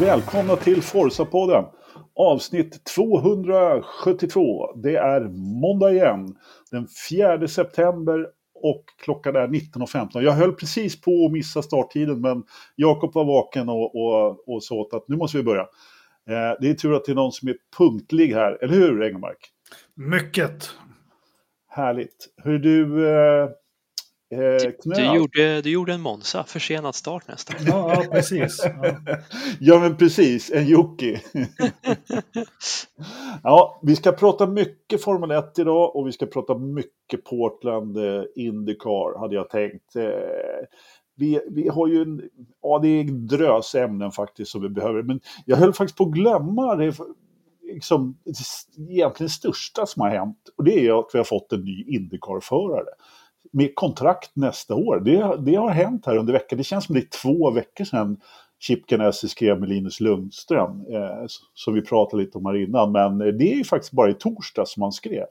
Välkomna till Forza-podden. Avsnitt 272. Det är måndag igen. Den 4 september och klockan är 19.15. Jag höll precis på att missa starttiden men Jakob var vaken och, och, och sa att nu måste vi börja. Eh, det är tur att det är någon som är punktlig här, eller hur Engelmark? Mycket. Härligt. Hur du... Eh, du, du, gjorde, du gjorde en Monza, försenad start nästan. Ja, ja precis. Ja. ja. men precis, en Jocke. ja, vi ska prata mycket Formel 1 idag och vi ska prata mycket Portland eh, Indycar hade jag tänkt. Eh, vi, vi har ju en, ja det är en drös ämnen faktiskt som vi behöver, men jag höll faktiskt på att glömma det, liksom, det egentligen största som har hänt och det är att vi har fått en ny Indycar-förare med kontrakt nästa år. Det, det har hänt här under veckan. Det känns som det är två veckor sedan Chip Ganassi skrev med Linus Lundström, eh, som vi pratade lite om här innan. Men det är ju faktiskt bara i torsdag som han skrev.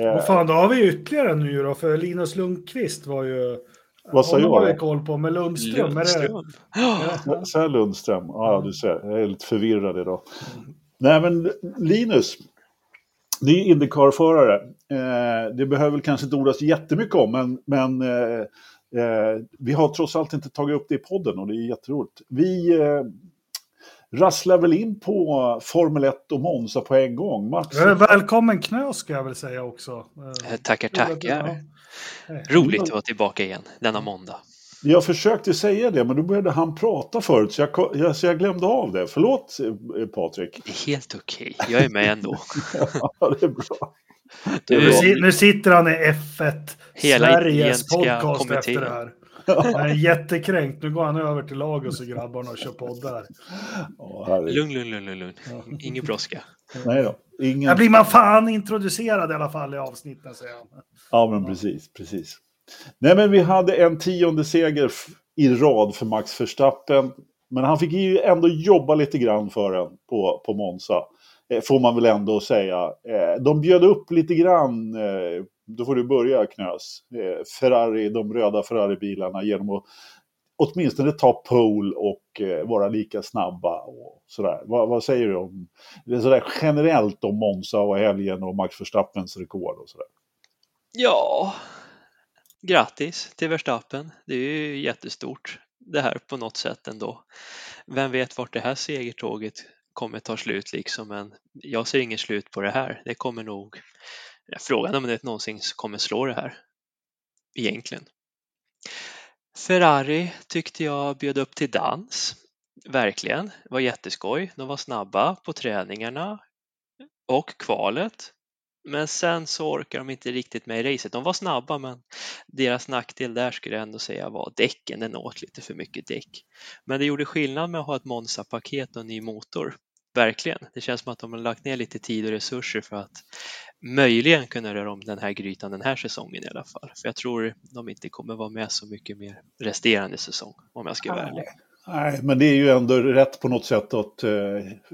Eh, och fan, då har vi ytterligare en ny då, för Linus Lundqvist var ju... Vad sa jag? har jag koll på, med Lundström. Lundström. Är det... Så Lundström? Ja, du ser. Jag är lite förvirrad idag. Nej, men Linus, det är Indycar-förare. Eh, det behöver väl kanske inte ordas jättemycket om, men, men eh, eh, vi har trots allt inte tagit upp det i podden och det är jätteroligt. Vi eh, rasslar väl in på Formel 1 och Monza på en gång. Max. Välkommen Knös ska jag väl säga också. Eh, tackar, tackar. Roligt att vara tillbaka igen denna måndag. Jag försökte säga det, men då började han prata förut så jag, jag, så jag glömde av det. Förlåt eh, Patrik. Helt okej, okay. jag är med ändå. ja, det är bra. Du, nu, nu sitter han i F1, Hela Sveriges podcast kommittén. efter det här. Jag är jättekränkt. Nu går han över till Lagos och grabbarna och kör poddar. Oh, lugn, lugn, lugn, lugn. Ingen brådska. Nej då. Ingen... Där blir man fan introducerad i alla fall i avsnitten, säger han. Ja, men precis, precis. Nej, men vi hade en tionde seger i rad för Max Verstappen. Men han fick ju ändå jobba lite grann för den på, på Monza. Eh, får man väl ändå säga. Eh, de bjöd upp lite grann, eh, då får du börja Knös, eh, Ferrari, de röda Ferrari-bilarna genom att åtminstone ta pole och eh, vara lika snabba. Och sådär. Vad, vad säger du om det sådär generellt om Monza och helgen och Max Verstappens rekord och sådär? Ja, grattis till Verstappen. Det är ju jättestort det här på något sätt ändå. Vem vet vart det här segertåget kommer ta slut liksom, men jag ser inget slut på det här. Det kommer nog, frågan om det någonsin kommer slå det här, egentligen. Ferrari tyckte jag bjöd upp till dans, verkligen. Det var jätteskoj. De var snabba på träningarna och kvalet. Men sen så orkar de inte riktigt med i racet. De var snabba men deras nackdel där skulle jag ändå säga var däcken. Den åt lite för mycket däck. Men det gjorde skillnad med att ha ett Monza-paket och en ny motor. Verkligen. Det känns som att de har lagt ner lite tid och resurser för att möjligen kunna röra om den här grytan den här säsongen i alla fall. För jag tror de inte kommer vara med så mycket mer resterande säsong om jag ska vara ärlig. Nej, men det är ju ändå rätt på något sätt att eh,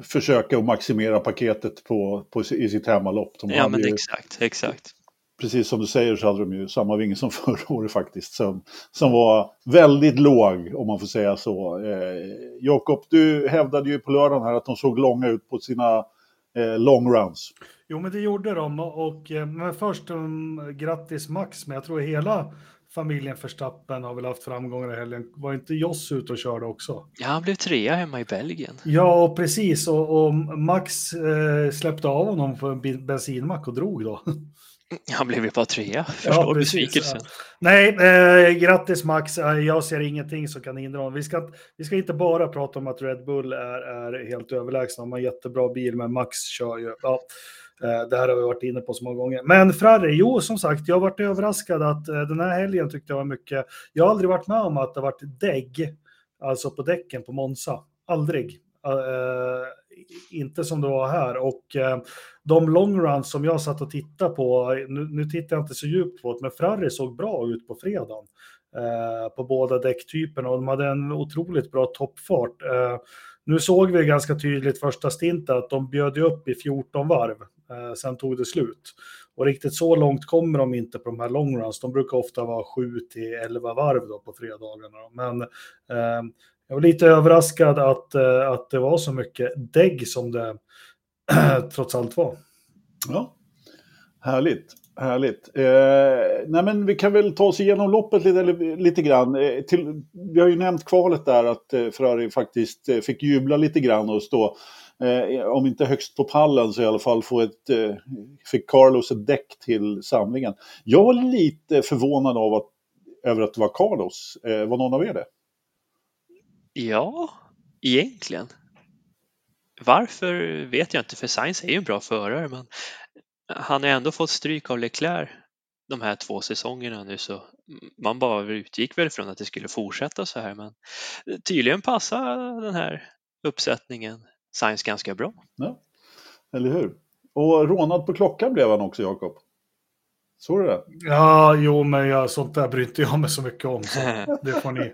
försöka att maximera paketet på, på, i sitt hemmalopp. De ja, men ju, exakt, exakt. Precis som du säger så hade de ju samma vinge som förra året faktiskt. Som, som var väldigt låg, om man får säga så. Eh, Jakob, du hävdade ju på lördagen här att de såg långa ut på sina eh, long runs. Jo, men det gjorde de. Och, eh, men först um, grattis Max, men jag tror hela familjen Verstappen har väl haft framgångar i helgen. Var inte Joss ute och körde också? Ja, han blev trea hemma i Belgien. Ja, precis. Och, och Max eh, släppte av honom på en bensinmack och drog då. Han blev ju bara trea. Förstår ja, besvikelsen. Ja. Nej, eh, grattis Max. Eh, jag ser ingenting som kan hindra honom. Vi ska, vi ska inte bara prata om att Red Bull är, är helt överlägsna. De har en jättebra bil, men Max kör ju. Ja. Eh, det här har vi varit inne på så många gånger. Men Frarre, jo som sagt, jag har varit överraskad att eh, den här helgen tyckte jag var mycket. Jag har aldrig varit med om att det varit dägg, alltså på däcken på Monza. Aldrig. Uh, inte som det var här. Och uh, de longruns som jag satt och tittade på, nu, nu tittar jag inte så djupt på det, men Ferrari såg bra ut på fredagen. Uh, på båda däcktyperna och de hade en otroligt bra toppfart. nu såg vi ganska tydligt första stinten att de bjöd upp i 14 varv Eh, sen tog det slut. Och riktigt så långt kommer de inte på de här longruns. De brukar ofta vara 7 till 11 varv då på fredagarna. Men eh, jag var lite överraskad att, eh, att det var så mycket dägg som det trots allt var. Ja, härligt. Härligt. Eh, nej men vi kan väl ta oss igenom loppet lite, lite grann. Eh, till, vi har ju nämnt kvalet där att eh, Ferrari faktiskt eh, fick jubla lite grann och stå, Eh, eh, om inte högst på pallen så i alla fall få ett, eh, fick Carlos ett däck till samlingen. Jag var lite förvånad av att, över att det var Carlos. Eh, var någon av er det? Ja, egentligen. Varför vet jag inte, för Sainz är ju en bra förare, men han har ändå fått stryk av Leclerc de här två säsongerna nu så man bara utgick väl från att det skulle fortsätta så här men tydligen passar den här uppsättningen Sainz ganska bra. Ja, eller hur? Och rånad på klockan blev han också, Jakob. Såg du det? Ja, jo, men jag, sånt där bryr inte jag mig så mycket om. Så det får ni.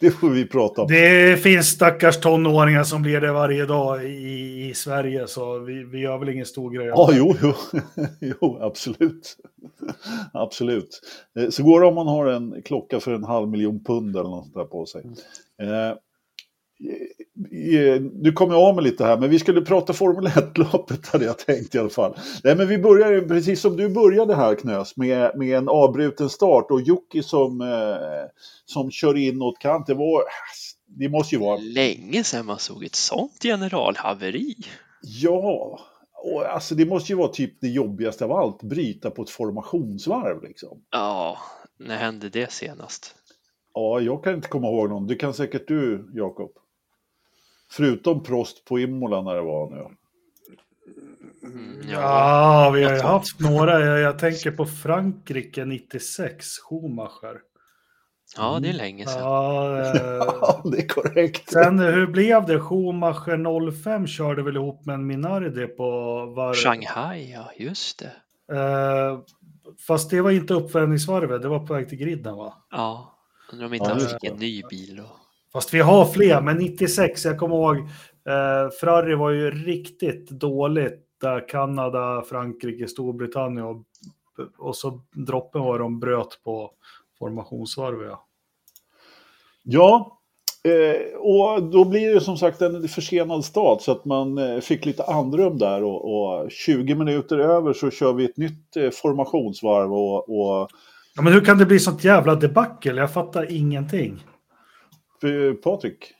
det får vi prata om. Det finns stackars tonåringar som blir det varje dag i, i Sverige, så vi, vi gör väl ingen stor grej Ja, jo, jo. jo, absolut. absolut. Eh, så går det om man har en klocka för en halv miljon pund eller något där på sig. Eh, nu kommer jag av med lite här, men vi skulle prata Formel 1-loppet hade jag tänkt i alla fall. Nej, men vi börjar precis som du började här Knös, med, med en avbruten start och Jocke som, eh, som kör in åt kant. Det, var, det måste ju vara... Länge sedan man såg ett sånt generalhaveri. Ja, och alltså det måste ju vara typ det jobbigaste av allt, bryta på ett formationsvarv liksom. Ja, när hände det senast? Ja, jag kan inte komma ihåg någon. Det kan säkert du, Jakob. Förutom Prost på Imola när det var nu. Mm, ja. vi har ju haft några. Jag, jag, tänker på Frankrike 96, Schumacher. Ja, det är länge sedan. Ja, eh, ja, det är korrekt. Sen hur blev det? Schumacher 05 körde väl ihop med en Minardi på var... Shanghai, ja, just det. Eh, fast det var inte uppvärmningsvarvet, det var på väg till griden va? Ja, undrar om inte ja, han fick en ny bil då. Fast vi har fler, men 96, jag kommer ihåg, eh, Ferrari var ju riktigt dåligt där Kanada, Frankrike, Storbritannien och, och så droppen var de bröt på formationsvarvet. Ja, ja eh, och då blir det som sagt en försenad start så att man eh, fick lite andrum där och, och 20 minuter över så kör vi ett nytt eh, formationsvarv och, och... Ja, men hur kan det bli sånt jävla debacle? Jag fattar ingenting. Patrik?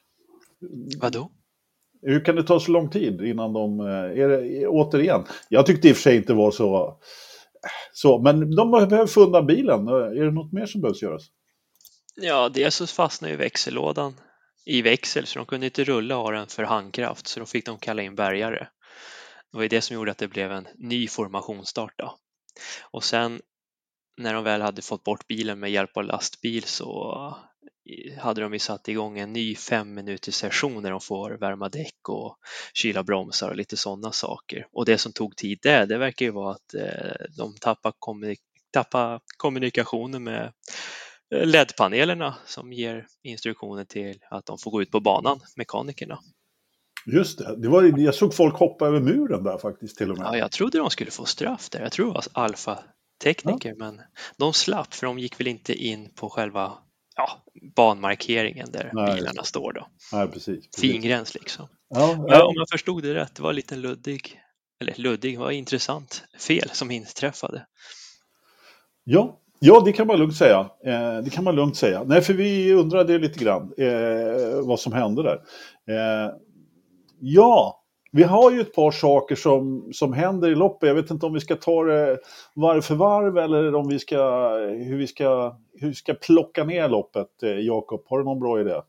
Vadå? Hur kan det ta så lång tid innan de... Eh, är det, återigen, jag tyckte i och för sig inte var så... så men de behöver få undan bilen. Är det något mer som behövs göras? Ja, dels så fastnade ju växellådan i växel så de kunde inte rulla ha den för handkraft så då fick de kalla in bärgare. Det var ju det som gjorde att det blev en ny formationsstart. Då. Och sen när de väl hade fått bort bilen med hjälp av lastbil så hade de ju satt igång en ny fem minuters session där de får värma däck och kyla bromsar och lite sådana saker. Och det som tog tid där, det verkar ju vara att eh, de tappar, kommunik tappar kommunikationen med eh, LED-panelerna som ger instruktioner till att de får gå ut på banan, mekanikerna. Just det, det var, jag såg folk hoppa över muren där faktiskt till och med. Ja, jag trodde de skulle få straff där. Jag tror det var alfa-tekniker, ja. men de slapp för de gick väl inte in på själva ja, banmarkeringen där Nej. bilarna står då. Nej, precis, precis. Fin gräns liksom. Ja, ja. Om jag förstod det rätt, det var lite luddig, eller luddig, var intressant fel som inträffade. Ja, ja det kan man lugnt säga. Eh, det kan man lugnt säga. Nej, för vi undrade lite grann eh, vad som hände där. Eh, ja, vi har ju ett par saker som, som händer i loppet. Jag vet inte om vi ska ta det varv för varv eller om vi ska, hur, vi ska, hur vi ska plocka ner loppet. Eh, Jakob, har du någon bra idé?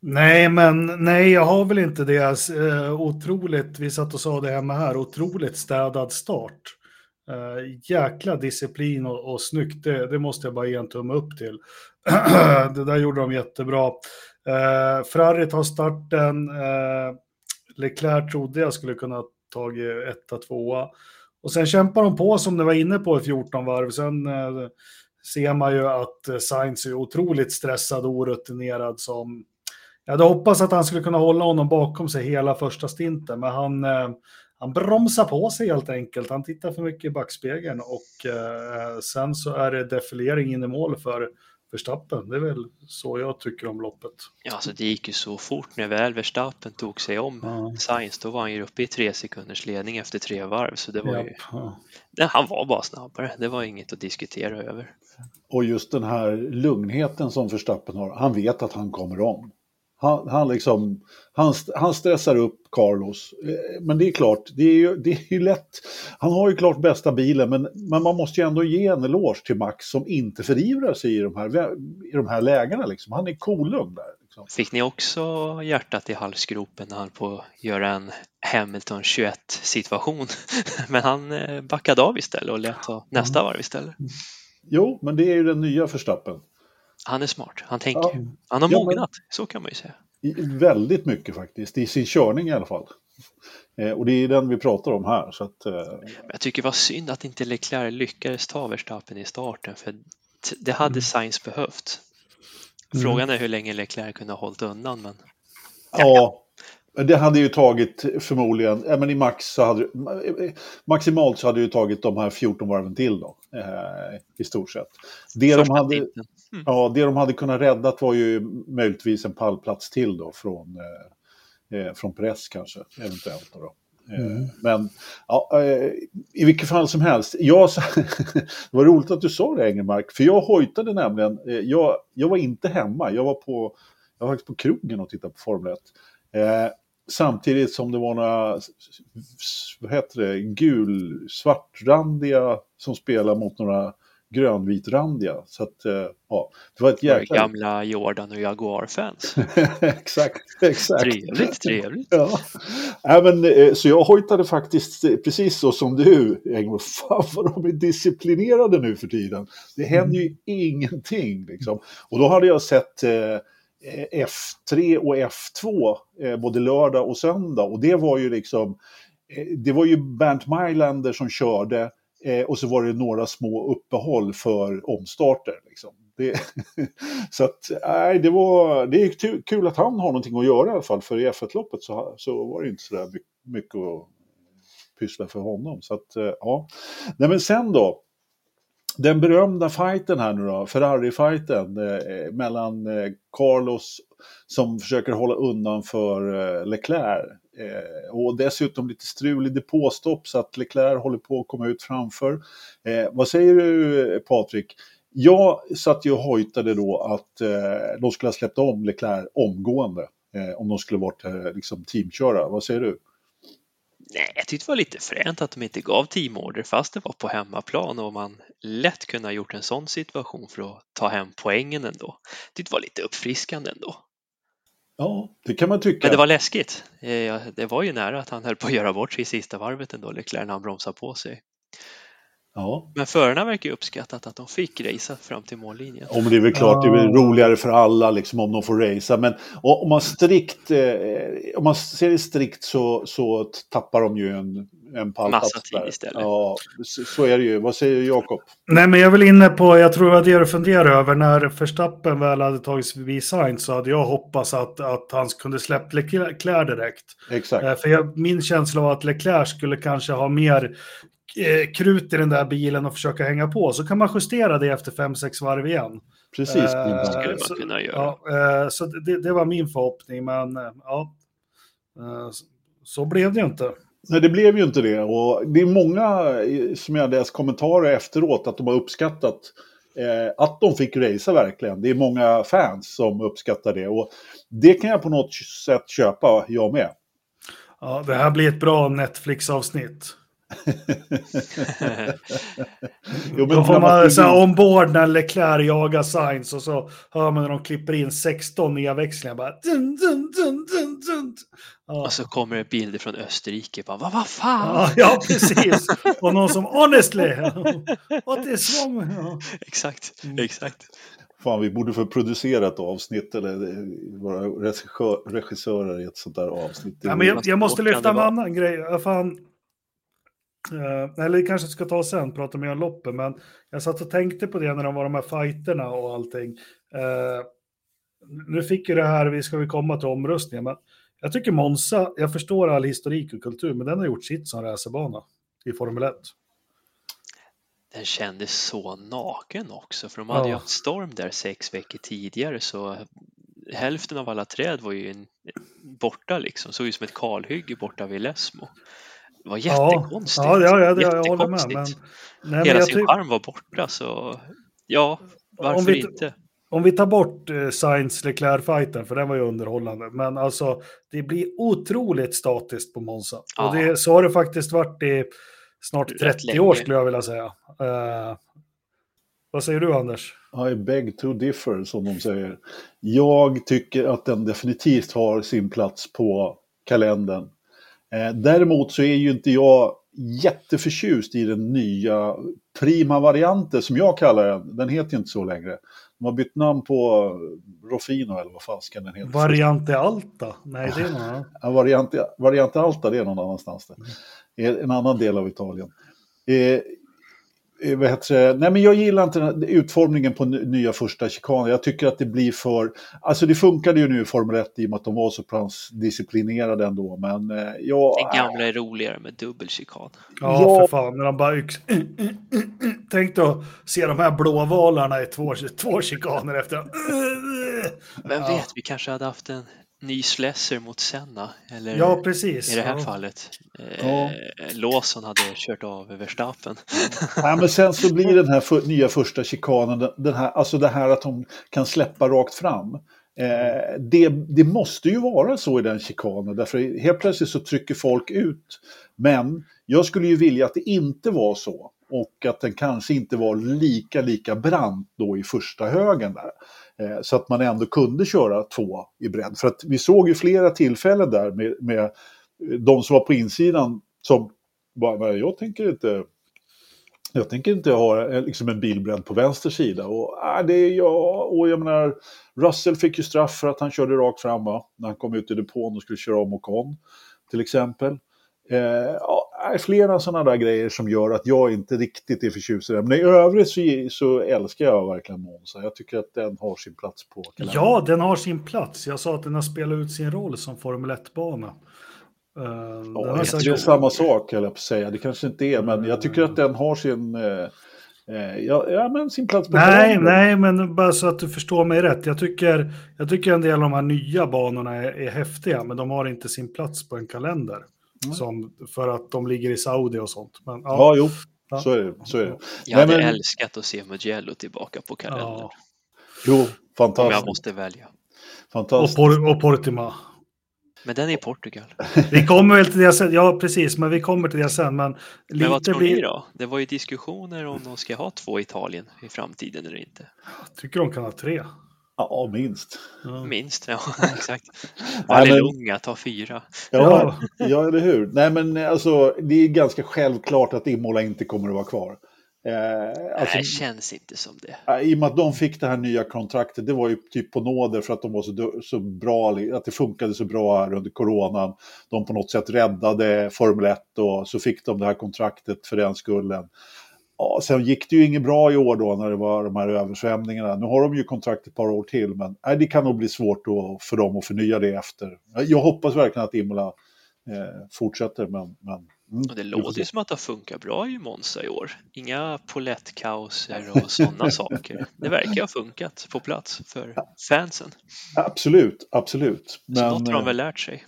Nej, men nej, jag har väl inte det. Alltså, eh, otroligt, vi satt och sa det hemma här, otroligt städad start. Eh, jäkla disciplin och, och snyggt, det, det måste jag bara ge en tumme upp till. det där gjorde de jättebra. Eh, Ferrari tar starten, eh, Leclerc trodde jag skulle kunna tagit etta, tvåa. Och sen kämpar de på som det var inne på i 14 varv. Sen eh, ser man ju att eh, Sainz är otroligt stressad och orutinerad som... Jag hade hoppats att han skulle kunna hålla honom bakom sig hela första stinten, men han, eh, han bromsar på sig helt enkelt. Han tittar för mycket i backspegeln och eh, eh sen så är det defilering in i mål för Verstappen. Det är väl så jag tycker om loppet. Ja, alltså det gick ju så fort när väl Verstappen tog sig om Ja. Sainz. Då var han ju uppe i tre sekunders ledning efter tre varv. Så det var Japp, ju, ja. Nej, han var bara snabbare. Det var inget att diskutera över. Och just den här lugnheten som Verstappen har, han vet att han kommer om. Han, han, liksom, han, han stressar upp Carlos. Eh, Men det är klart, det är ju, det är ju lätt. Han har ju klart bästa bilen, men, men man måste ju ändå ge en eloge till Max som inte förivrar sig i de här, i de här lägena. Liksom. Han är kolugn där. Liksom. Fick ni också hjärtat i halsgropen när han på göra en Hamilton 21 situation? Men han eh, backade av istället och lät ta nästa varv istället. Jo, men det är ju den nya Verstappen. Han är smart. Han tänker. Ja. Han har Ja, men- mognat. Så kan man ju säga. Väldigt mycket faktiskt, i sin körning i alla fall. Eh, och det är den vi pratar om här. Så att, eh, Men jag tycker det var synd att inte Leclerc lyckades ta Verstappen i starten för det hade Sainz behövt. Frågan är hur länge Leclerc kunde ha hållit undan men Ja, det hade ju tagit förmodligen, ja, men i max så hade maximalt så hade det ju tagit de här 14 varven till då, eh, i stort sett. Det de, första hade, titeln. Ja, det de hade kunnat räddat var ju möjligtvis en pallplats till då från, eh, eh, från press kanske, eventuellt. Då. Eh, Men ja, eh, i vilket fall som helst, jag, det var roligt att du sa det Engelmark, för jag hojtade nämligen, jag, jag var inte hemma, jag var på, jag var faktiskt på krogen och tittade på Formel 1. Eh, samtidigt som det var några, vad heter det, gul, svartrandiga som spelar mot några grönvitrandiga. Så att, eh, ja, det var ett jäkla... gamla Jordan och Jaguar-fans. exakt, exakt. Trevligt, trevligt. Ja. Eh, så jag hojtade faktiskt eh, precis så som du, Engel. Fan vad de är disciplinerade nu för tiden. Det händer ju ingenting. Liksom. Och då hade jag sett eh, F3 och F2 eh, både lördag och söndag. Och det var ju liksom, eh, det var ju Bernt Mailander som körde eh, och så var det några små uppehåll för omstarter. Liksom. Det, så att, nej, det, var, det är kul, att han har någonting att göra i alla fall. För i F1-loppet så, så var det inte så där mycket, mycket att pyssla för honom. Så att, eh, ja. Nej, men sen då. Den berömda fighten här nu då, Ferrari-fighten eh, mellan eh, Carlos som försöker hålla undan för eh, Leclerc. Eh, och dessutom lite strul i depåstopp så att Leclerc håller på att komma ut framför. Eh, vad säger du Patrik? Jag satt ju och hojtade då att eh, de skulle ha släppt om Leclerc omgående. Eh, om de skulle varit eh, liksom teamköra. Vad säger du? Nej, jag tyckte det var lite fränt att de inte gav teamorder fast det var på hemmaplan och man lätt kunde ha gjort en sån situation för att ta hem poängen ändå. Jag tyckte det var lite uppfriskande ändå. Ja, det kan man tycka. Men det var läskigt. Eh, det var ju nära att han höll på att göra bort sig i sista varvet ändå, Leclerc, när han bromsade på sig. Ja. Men förarna verkar ju uppskattat att de fick racea fram till mållinjen. Men det är väl klart, det är väl roligare för alla liksom, om de får racea. Men och, om man strikt, eh, om man ser det strikt så, så tappar de ju en, en pallplats. Massa tid där. istället. Ja, så, så är det ju. Vad säger Jakob? Nej, men jag väl inne på, jag tror var det du funderade över, när Verstappen väl hade tagits förbi Sainz så hade jag hoppats att, att han kunde släppt Leclerc direkt. Exakt. Eh, För jag, min känsla var att Leclerc skulle kanske ha mer krut i den där bilen och försöka hänga på. Så kan man justera det efter 5-6 varv igen. Precis. Eh, tanke. skulle man kunna göra. Ja, eh, så det, det var min förhoppning, men eh, ja. Eh, så- Så blev det ju inte. Nej, det blev ju inte det. Och det är många eh, som jag läst kommentarer efteråt att de har uppskattat eh, att de fick racea verkligen. Det är många fans som uppskattar det. Och det kan jag på något sätt köpa, jag med. Ja, det här blir ett bra Netflix-avsnitt. Jo, Då får när man så här, ombord när Leclerc jagar Sainz och så hör man när de klipper in 16 nedväxlingar. Bara dun, dun, dun, dun, dun. Ja. Och så kommer det bilder från Österrike. Bara, vad, vad fan? Ja, ja, precis. Och någon som honestly, what is wrong? Ja. Exakt, Mm. exakt. Fan, vi borde få producera ett avsnitt eller eh, vara regissör, regissörer i ett sånt där avsnitt. Ja, men jag, jag måste lyfta en annan grej. Fan, eh, eller kanske ska ta sen, prata mer om loppen, men jag satt och tänkte på det när de var de här fighterna och allting. Eh, nu fick ju det här, vi ska vi komma till omröstningen, men jag tycker Monza, jag förstår all historik och kultur, men den har gjort sitt som racerbana i Formel 1. den kändes så naken också för de hade ju Ja. haft storm där sex veckor tidigare så hälften av alla träd var ju borta liksom, såg ut som ett kalhygge borta vid Lesmo. Det var jättekonstigt. Ja, ja, ja, det, jag håller med. Jättekonstigt. Men, nej, men Hela jag sin charm var borta så ja, varför Om vi- inte? om vi tar bort eh, Sainz Leclerc-fighten, för den var ju underhållande, men alltså det blir otroligt statiskt på Monza. Ja. Och det, så har det faktiskt varit i snart Rätt 30 länge. år skulle jag vilja säga. Eh, vad säger du Anders? I beg to differ, som de säger. Jag tycker att den definitivt har sin plats på kalendern. Eh, däremot så är ju inte jag jätteförtjust i den nya Prima-varianten, som jag kallar den. Den heter ju inte så längre. De har bytt namn på Rofino, eller vad fasken den heter. Variante Alta? Nej, det är någon annan. Ja, variant, variant Alta, det är någon annanstans. Där. I En annan del av Italien. Eh, eh, vad heter det? Nej, men jag gillar inte utformningen på ny- nya första chikanen. Jag tycker att det blir för... Alltså det funkade ju nu i Formel 1 i och med att de var så disciplinerade ändå. Men eh, jag... Den gamla är roligare med dubbelchikan. Ja, Ja. för fan. När de bara... yx- Tänk då se de här blåvalarna i två, två chikaner efter. Vem Ja. vet, vi kanske hade haft en ny Slesser mot Senna. Eller Ja, precis. i det här ja. fallet. Ja. Eh, Lawson hade kört av Verstappen. Nej, men sen så blir den här för, nya första chikanen, den- den här, alltså det här att de kan släppa rakt fram. Eh, det, det måste ju vara så i den chikanen, därför helt plötsligt så trycker folk ut. Men jag skulle ju vilja att det inte var så. Och att den kanske inte var lika, lika brant då i första högen där. Eh, så att man ändå kunde köra två i bredd. För att vi såg ju flera tillfällen där med, med eh, de som var på insidan som bara, jag tänker inte jag tänker inte ha eh, liksom en bilbredd på vänster sida. Och, äh, det är jag, och jag menar, Russell fick ju straff för att han körde rakt fram va? när han kom ut i depån och skulle köra om Ocon till exempel. Eh, äh, flera sådana där grejer som gör att jag inte riktigt är förtjust i det. Men i övrigt så, så älskar jag verkligen Monza. Jag tycker att den har sin plats på kalendern. Ja, den har sin plats. Jag sa att den har spelat ut sin roll som Formel 1-bana. Uh, den Ja, jag säkert- tror samma sak, höll jag på att säga. Det kanske inte är, men jag tycker att den har sin, eh, eh, ja, ja, men sin plats på Nej, kalendern. nej, men bara så att du förstår mig rätt. Jag tycker, jag tycker en del av de här nya banorna är, är häftiga, men de har inte sin plats på en kalender. Nej. Som, för att de ligger i Saudi och sånt. Men, ja, Ja, jo, Ja. så är det. Så är det. Jag Nej, hade men- älskat att se Mugello tillbaka på kalendern. ja. Jo, Om jag fantastiskt. måste välja. Och, fantastiskt. Por, och Portima. Men den är i Portugal. Vi kommer väl till det sen. Ja, precis, men vi kommer till det sen. Men lite Men vad tror blir... ni då? Det var ju diskussioner om de ska ha två Italien i framtiden eller inte. Tycker de kan ha tre. Ja, minst. Ja. Minst, ja exakt. men- Vallelunga tar fyra. Ja, ja, eller hur? Nej, men alltså, det är ganska självklart att Imola inte kommer att vara kvar. Eh, alltså, Nej, känns inte som det. I och med att de fick det här nya kontraktet, det var ju typ på nåder för att de var så, så bra, att det funkade så bra här under coronan. De på något sätt räddade Formel 1 och så fick de det här kontraktet för den skullen. Ja, sen gick det ju inget bra i år då när det var de här översvämningarna. Nu har de ju kontrakt ett par år till, men nej, det kan nog bli svårt då för dem att förnya det efter. Jag hoppas verkligen att Imola eh, fortsätter, men... men mm, det låter ju som att det har funkat bra i Monza i år. Inga polettkauser och sådana saker. Det verkar ha funkat på plats för fansen. Absolut, absolut. Så något har de eh, väl lärt sig.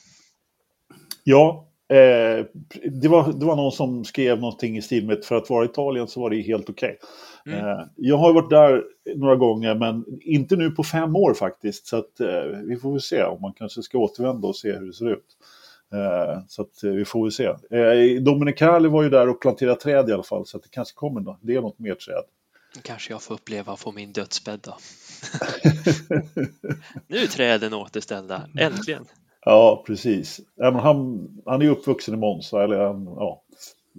Ja, eh, det, var, det var någon som skrev någonting i stil med för att vara i Italien så var det helt okej. Mm. Eh, jag har varit där några gånger men inte nu på fem år faktiskt. Så att, eh, vi får väl se om man kanske ska återvända och se hur det ser ut. Eh, så att eh, vi får väl se. Eh, Dominicali var ju där och planterade träd i alla fall så att det kanske kommer nå- det är något mer träd. Kanske jag får uppleva att få min dödsbädd då. Nu är träden återställda, äntligen. Ja, precis. Ja, men han, han är uppvuxen i Monza, eller han, ja,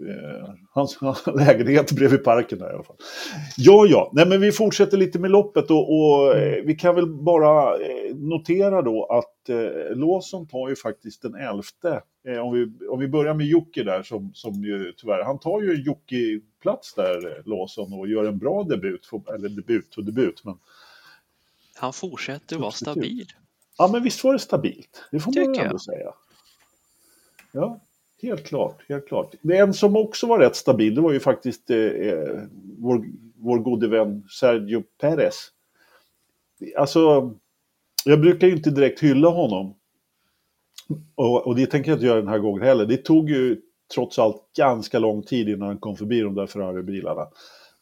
eh, hans, lägenhet bredvid parken där i alla fall. Ja, ja, nej men vi fortsätter lite med loppet och, och eh, vi kan väl bara eh, notera då att eh, Lawson tar ju faktiskt den elfte. Eh, om, vi, om vi börjar med Jocke där som, som ju tyvärr, han tar ju Jocke-plats där, Lawson, och gör en bra debut, eller debut och debut, men Han fortsätter att vara stabil. Ja, men visst var det stabilt. Det får man Tycker väl jag. ändå säga. Ja, helt klart. Helt klart. Det en som också var rätt stabil, det var ju faktiskt eh, eh, vår, vår gode vän Sergio Perez. Alltså, jag brukar ju inte direkt hylla honom. Och, och det tänker jag inte göra den här gången heller. Det tog ju trots allt ganska lång tid innan han kom förbi de där Ferrari-bilarna.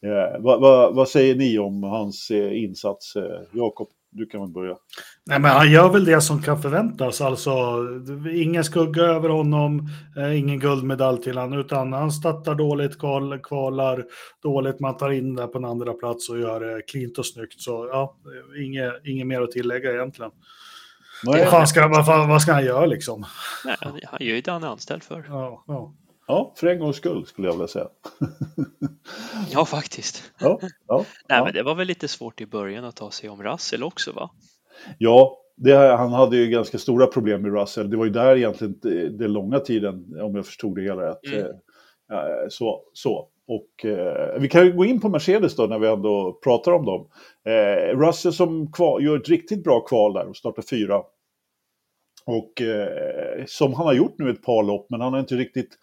Eh, vad, vad, vad, säger ni om hans eh, insats? Eh, Jakob, du kan väl börja. Nej, men han gör väl det som kan förväntas. Alltså, ingen skugga över honom, eh, ingen guldmedalj till honom, utan han startar dåligt, kval, kvalar dåligt, man tar in det på en andra plats och gör det klint och snyggt. Så ja, inget, inget mer att tillägga egentligen. Nej. Vad, ska, vad, vad ska han göra liksom? Nej, han gör ju det han är anställd för. Ja, ja. Ja, för en gångs skull skulle jag vilja säga. ja, faktiskt. Ja, ja, Nej, ja. men det var väl lite svårt i början att ta sig om Russell också, va? Ja, det, han hade ju ganska stora problem med Russell. Det var ju där egentligen den långa tiden, om jag förstod det hela rätt. Mm. Eh, så, så. Och eh, vi kan ju gå in på Mercedes då när vi ändå pratar om dem. Eh, Russell som kval, gör ett riktigt bra kval där och startar fyra. Och eh, som han har gjort nu ett par lopp, men han har inte riktigt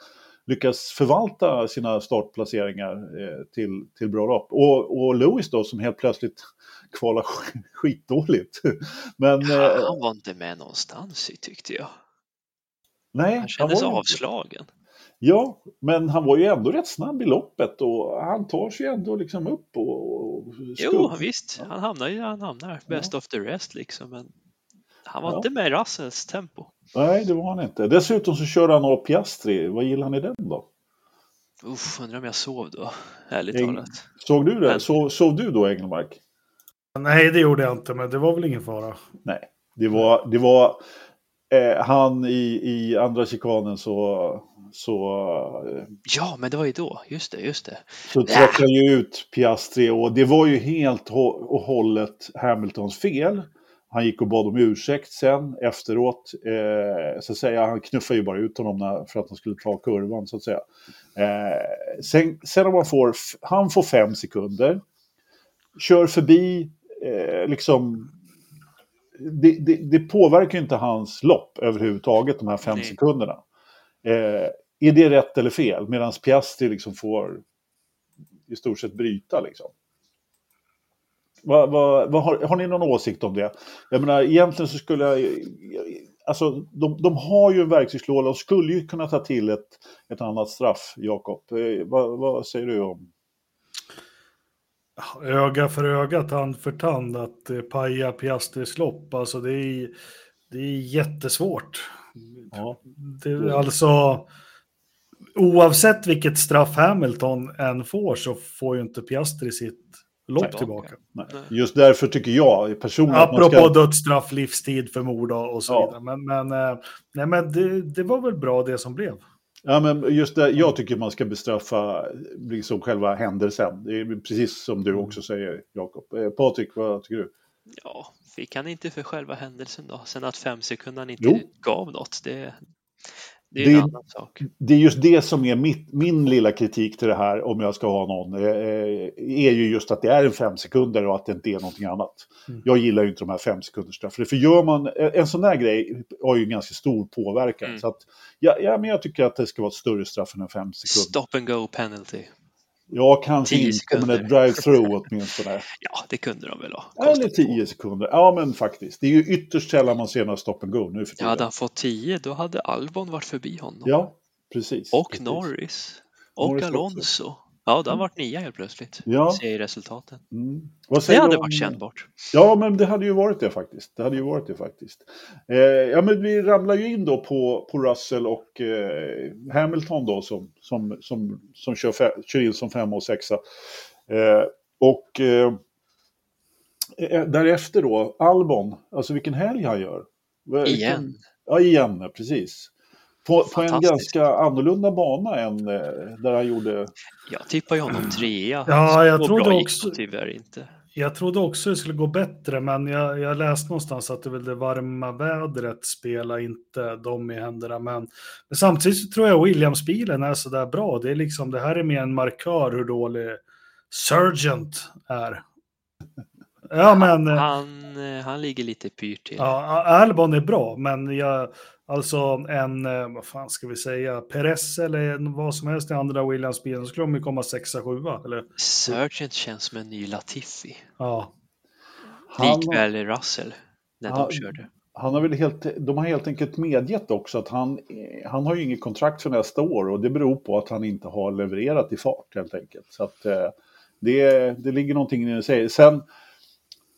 lyckas förvalta sina startplaceringar eh, till, till bra lopp. Och, och Lewis då som helt plötsligt kvalar skitdåligt. Men, ja, eh, han var inte med någonstans tyckte jag. Nej, han kändes han avslagen. Ja, men han var ju ändå rätt snabb i loppet och han tar sig ändå liksom upp och... och jo, visst. Han hamnar ju där han hamnar. Best ja. of the rest liksom. Men han var ja. inte med i Russells tempo. Nej, det var han inte. Dessutom så körde han av Piastri. Vad gillar ni den då? Uff, undrar om jag sov då, ärligt Eng... talat. Såg du det? Men... Sov, sov du då, Engelmark? Nej, det gjorde jag inte, men det var väl ingen fara. Nej, det var, det var eh, han i, i andra chikanen så... så eh, ja, men det var ju då, just det, just det. Så träffade ju ut Piastri och det var ju helt och hållet Hamiltons fel. Han gick och bad om ursäkt sen efteråt. Eh, så att säga, han knuffade ju bara ut honom när, för att han skulle ta kurvan så att säga. Eh, sen, sen om man får, han får fem sekunder. Kör förbi, eh, liksom. Det, det, det, påverkar inte hans lopp överhuvudtaget, de här fem Nej. sekunderna. Eh, är det rätt eller fel? Medan Piastri liksom får i stort sett bryta liksom. Vad, vad, vad har, har, ni någon åsikt om det? Jag menar, egentligen så skulle jag... Alltså, de, de har ju en verktygslåda och skulle ju kunna ta till ett, ett annat straff, Jakob. Eh, vad, vad, säger du om? Öga för öga, tand för tand, att eh, paja Piastris lopp, alltså det är, det är jättesvårt. Ja. Det, alltså, oavsett vilket straff Hamilton än får så får ju inte Piastri sitt lopp tillbaka. Nej. Just därför tycker jag personligen... Apropå ska... dödsstraff, livstid för mord och så ja. vidare. Men, men, eh, nej, men det, det, var väl bra det som blev. Ja, men just det, jag tycker man ska bestraffa liksom själva händelsen. Det är precis som du också säger, Jakob. Eh, Patrik, vad tycker du? Ja, fick han inte för själva händelsen då? Sen att fem sekunder inte jo. gav något, det, det är det, en annan sak. Det är just det som är mitt, min lilla kritik till det här, om jag ska ha någon, eh, är ju just att det är en fem sekunder och att det inte är någonting annat. Mm. Jag gillar ju inte de här fem sekunders för gör man en sån här grej har ju ganska stor påverkan. Mm. Så att, ja, ja, men jag tycker att det ska vara ett större straff än en fem sekunder. Stop and go penalty. Ja, kanske inte, men ett drive-through åtminstone. ja, det kunde de väl ha. Eller tio sekunder. Ja, men faktiskt. Det är ju ytterst sällan man ser några stop and go nu för tiden. Ja, hade han fått tio, då hade Albon varit förbi honom. Ja, precis. Och precis. Norris. Och Norris Alonso. Också. Ja, det har varit nia helt plötsligt. Ja. Ser resultaten. Mm. det hade om... varit kännbart. Ja, men det hade ju varit det faktiskt. Det hade ju varit det faktiskt. Eh, ja, men vi ramlar ju in då på, på Russell och eh, Hamilton då som, som, som, som kör, kör in som femma och sexa. Eh, och eh, eh, därefter då, Albon, alltså vilken helg han gör. Igen. Ja, igen, precis. På, på en ganska annorlunda bana än eh, där han gjorde... Jag tippar ju honom trea. Ja, jag trodde också... Tyvärr inte. Jag trodde också det skulle gå bättre, men jag, jag läste någonstans att det väl det varma vädret spelar inte dem i händerna. Men, men samtidigt så tror jag Williams-bilen är sådär bra. Det, är liksom, det här är mer en markör hur dålig Surgent är. Ja, men... eh, Han, eh, han ligger lite pyrt till. Ja, Albon är bra, men jag, alltså en, eh, vad fan ska vi säga, Perez eller vad som helst i andra Williams-bilen, skulle de ju komma sexa, sjua, eller? Sergeant känns som en ny Latifi. Ja. Han, Likväl Russell när Ja. de körde. han har väl helt, de har helt enkelt medgett också att han, han har ju inget kontrakt för nästa år och det beror på att han inte har levererat i fart helt enkelt. Så att det, det ligger någonting i det du säger. Sen,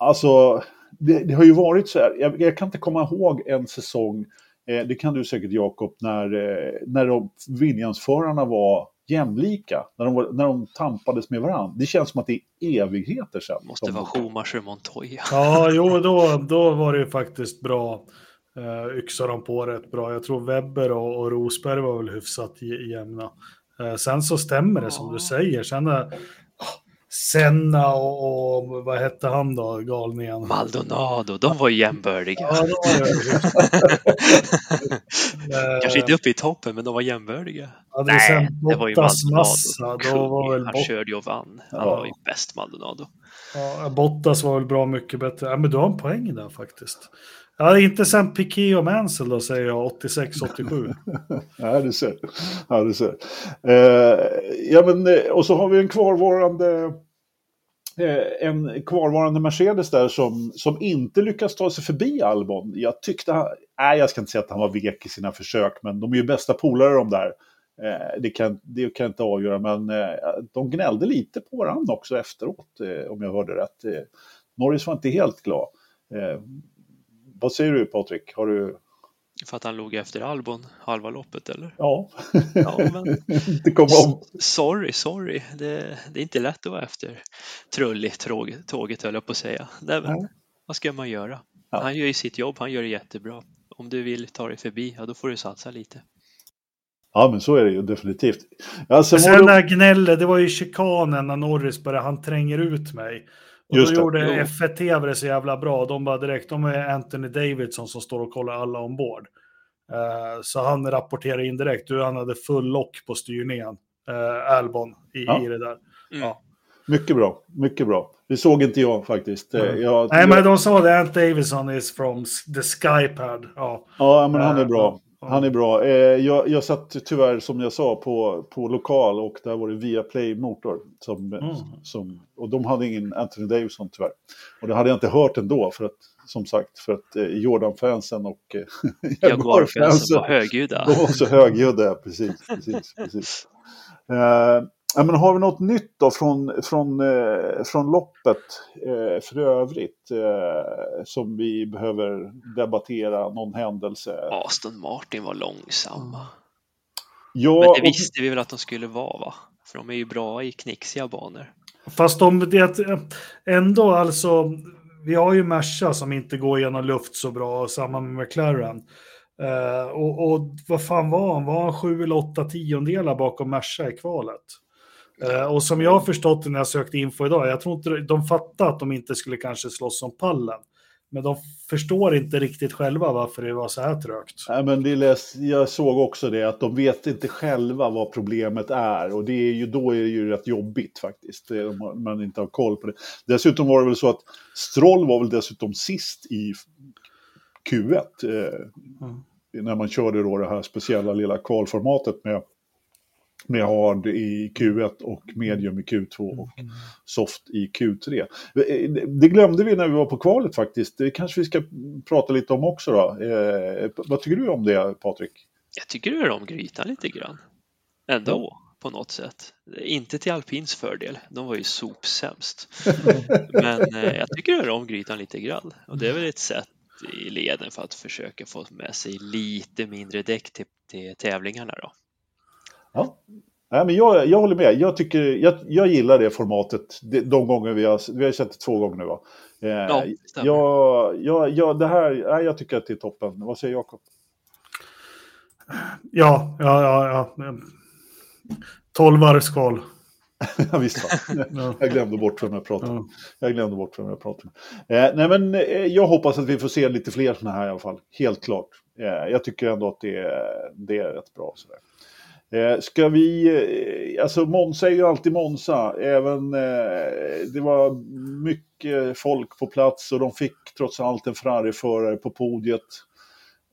alltså, det, det har ju varit så här, jag, jag kan inte komma ihåg en säsong, eh, det kan du säkert Jakob, när, eh, när de Williams-förarna var jämlika, när de, var, när de tampades med varandra. Det känns som att det är evigheter sedan. Måste som- vara Schumacher Montoya. Ja, jo, då, då var det ju faktiskt bra. Uh, yxade de på rätt bra. Jag tror Webber och, och Rosberg var väl hyfsat jämna. Eh, sen så stämmer det som du säger. Sen är Senna och, och vad hette han då, galningen? Maldonado, de var ju jämbördiga. Ja, var det. Eh, Kanske inte uppe i toppen, men de var jämbördiga. hade vi sen det var ju Maldonado. massa, då var väl Han körde ju och vann. Han Ja. var ju bäst Maldonado. ja, Bottas var väl bra mycket bättre. Ja, men du har en poäng där faktiskt. Ja, inte sen Piqué och Mansell då säger jag, 86-87. Ja, du ser. Ja, du ser. Eh, ja, men, eh, och så har vi en kvarvarande, eh, en kvarvarande Mercedes där som, som inte lyckas ta sig förbi Albon. Jag tyckte, han- nej jag ska inte säga att han var vek i sina försök, men de är ju bästa polare de där. Eh, det, kan, det kan jag inte avgöra, men eh, de gnällde lite på varandra också efteråt, eh, om jag hörde rätt. Eh, Norris var inte helt glad. Eh, vad säger du Patrik? Har du... För att han låg efter Albon halva loppet, eller? Ja, Ja, men inte komma om. sorry, sorry. Det, det är inte lätt att vara efter trulligt tåget, tåget höll jag på att säga. Nej, men, Nej. vad ska man göra? Ja. Han gör ju sitt jobb, han gör det jättebra. Om du vill ta dig förbi, ja då får du satsa lite. Ja, men så är det ju definitivt. Ja, sen var Sen det... när gnället, det var ju chikanen när Norris började, han tränger ut mig. Och Just då det. gjorde Jo. F1 TV det så jävla bra. De bara direkt, de är Anthony Davidson som står och kollar alla ombord. Uh, så han rapporterar in direkt, du han hade full lock på styrningen, uh, Albon, i, Ja. i det där. Mm. Ja. Mycket bra, mycket bra. Det såg inte jag faktiskt. Mm. Eh, Jag, Nej, jag, men de sa det, Ant Davidson is from the Skypad. Ja. Ja, men han är Eh, bra. Han är bra. Eh, Jag, jag satt tyvärr, som jag sa, på, på lokal och där var det Viaplay Motor. Som, Mm. som, och de hade ingen Anthony Davidson tyvärr. Och det hade jag inte hört ändå, för att, som sagt, för att eh, Jordan-fansen och eh, Jaguar-fansen var högljudda. De var så högljudda, precis. precis, precis. Eh, ja, men har vi något nytt då från, från, eh, från loppet eh, för övrigt eh, som vi behöver debattera, någon händelse? Aston Martin var långsamma. Ja, Men det och- visste vi väl att de skulle vara, va? För de är ju bra i knixiga banor. Fast de, det, ändå alltså, vi har ju Merca som inte går genom luft så bra, och samma med McLaren. Eh, och, och vad fan var han? Var han sju eller åtta tiondelar bakom Merca i kvalet? Eh, och som jag har förstått det när jag sökte info idag, jag tror inte de fattade att de inte skulle kanske slåss om pallen. Men de förstår inte riktigt själva varför det var så här trögt. Ja, men det läs, jag såg också det, att de vet inte själva vad problemet är. Och det är ju, då är det ju rätt jobbigt faktiskt, det- om man inte har koll på det. Dessutom var det väl så att Stroll var väl dessutom sist i Q1. Eh, När man körde då det här speciella lilla kvalformatet med, med hard i Q1 och medium i Q2 och soft i Q3. Eh, Det glömde vi när vi var på kvalet faktiskt. Det kanske vi ska prata lite om också då. Eh, vad tycker du om det Patrik? Jag tycker du rör om grytan lite grann. Ändå, på något sätt. Inte till alpins fördel, de var ju sopsämst. Men eh, jag tycker du rör om grytan lite grann. Och det är väl ett sätt i leden för att försöka få med sig lite mindre däck till, till tävlingarna då. Ja. Nej, men jag, jag håller med. Jag, tycker, jag, jag gillar det formatet. De, gånger vi har, vi har sett det två gånger nu va? Eh, Ja, stämmer. jag, jag, jag, det här, nej, jag tycker att det är toppen. Vad säger Jakob? Ja, ja, ja. ja. 12 varvskval. Ja, Visst va? Ja. Jag glömde bort vem jag pratade med. Ja. Jag glömde bort vem jag pratade med. Eh, nej, men eh, jag hoppas att vi får se lite fler sådana här i alla fall. Helt klart. Eh, jag tycker ändå att det, är- det är rätt bra. Sådär. Eh, ska vi, eh, alltså Monza är ju alltid Monza. Även, eh, det var mycket folk på plats och de fick trots allt en Ferrari-förare på podiet.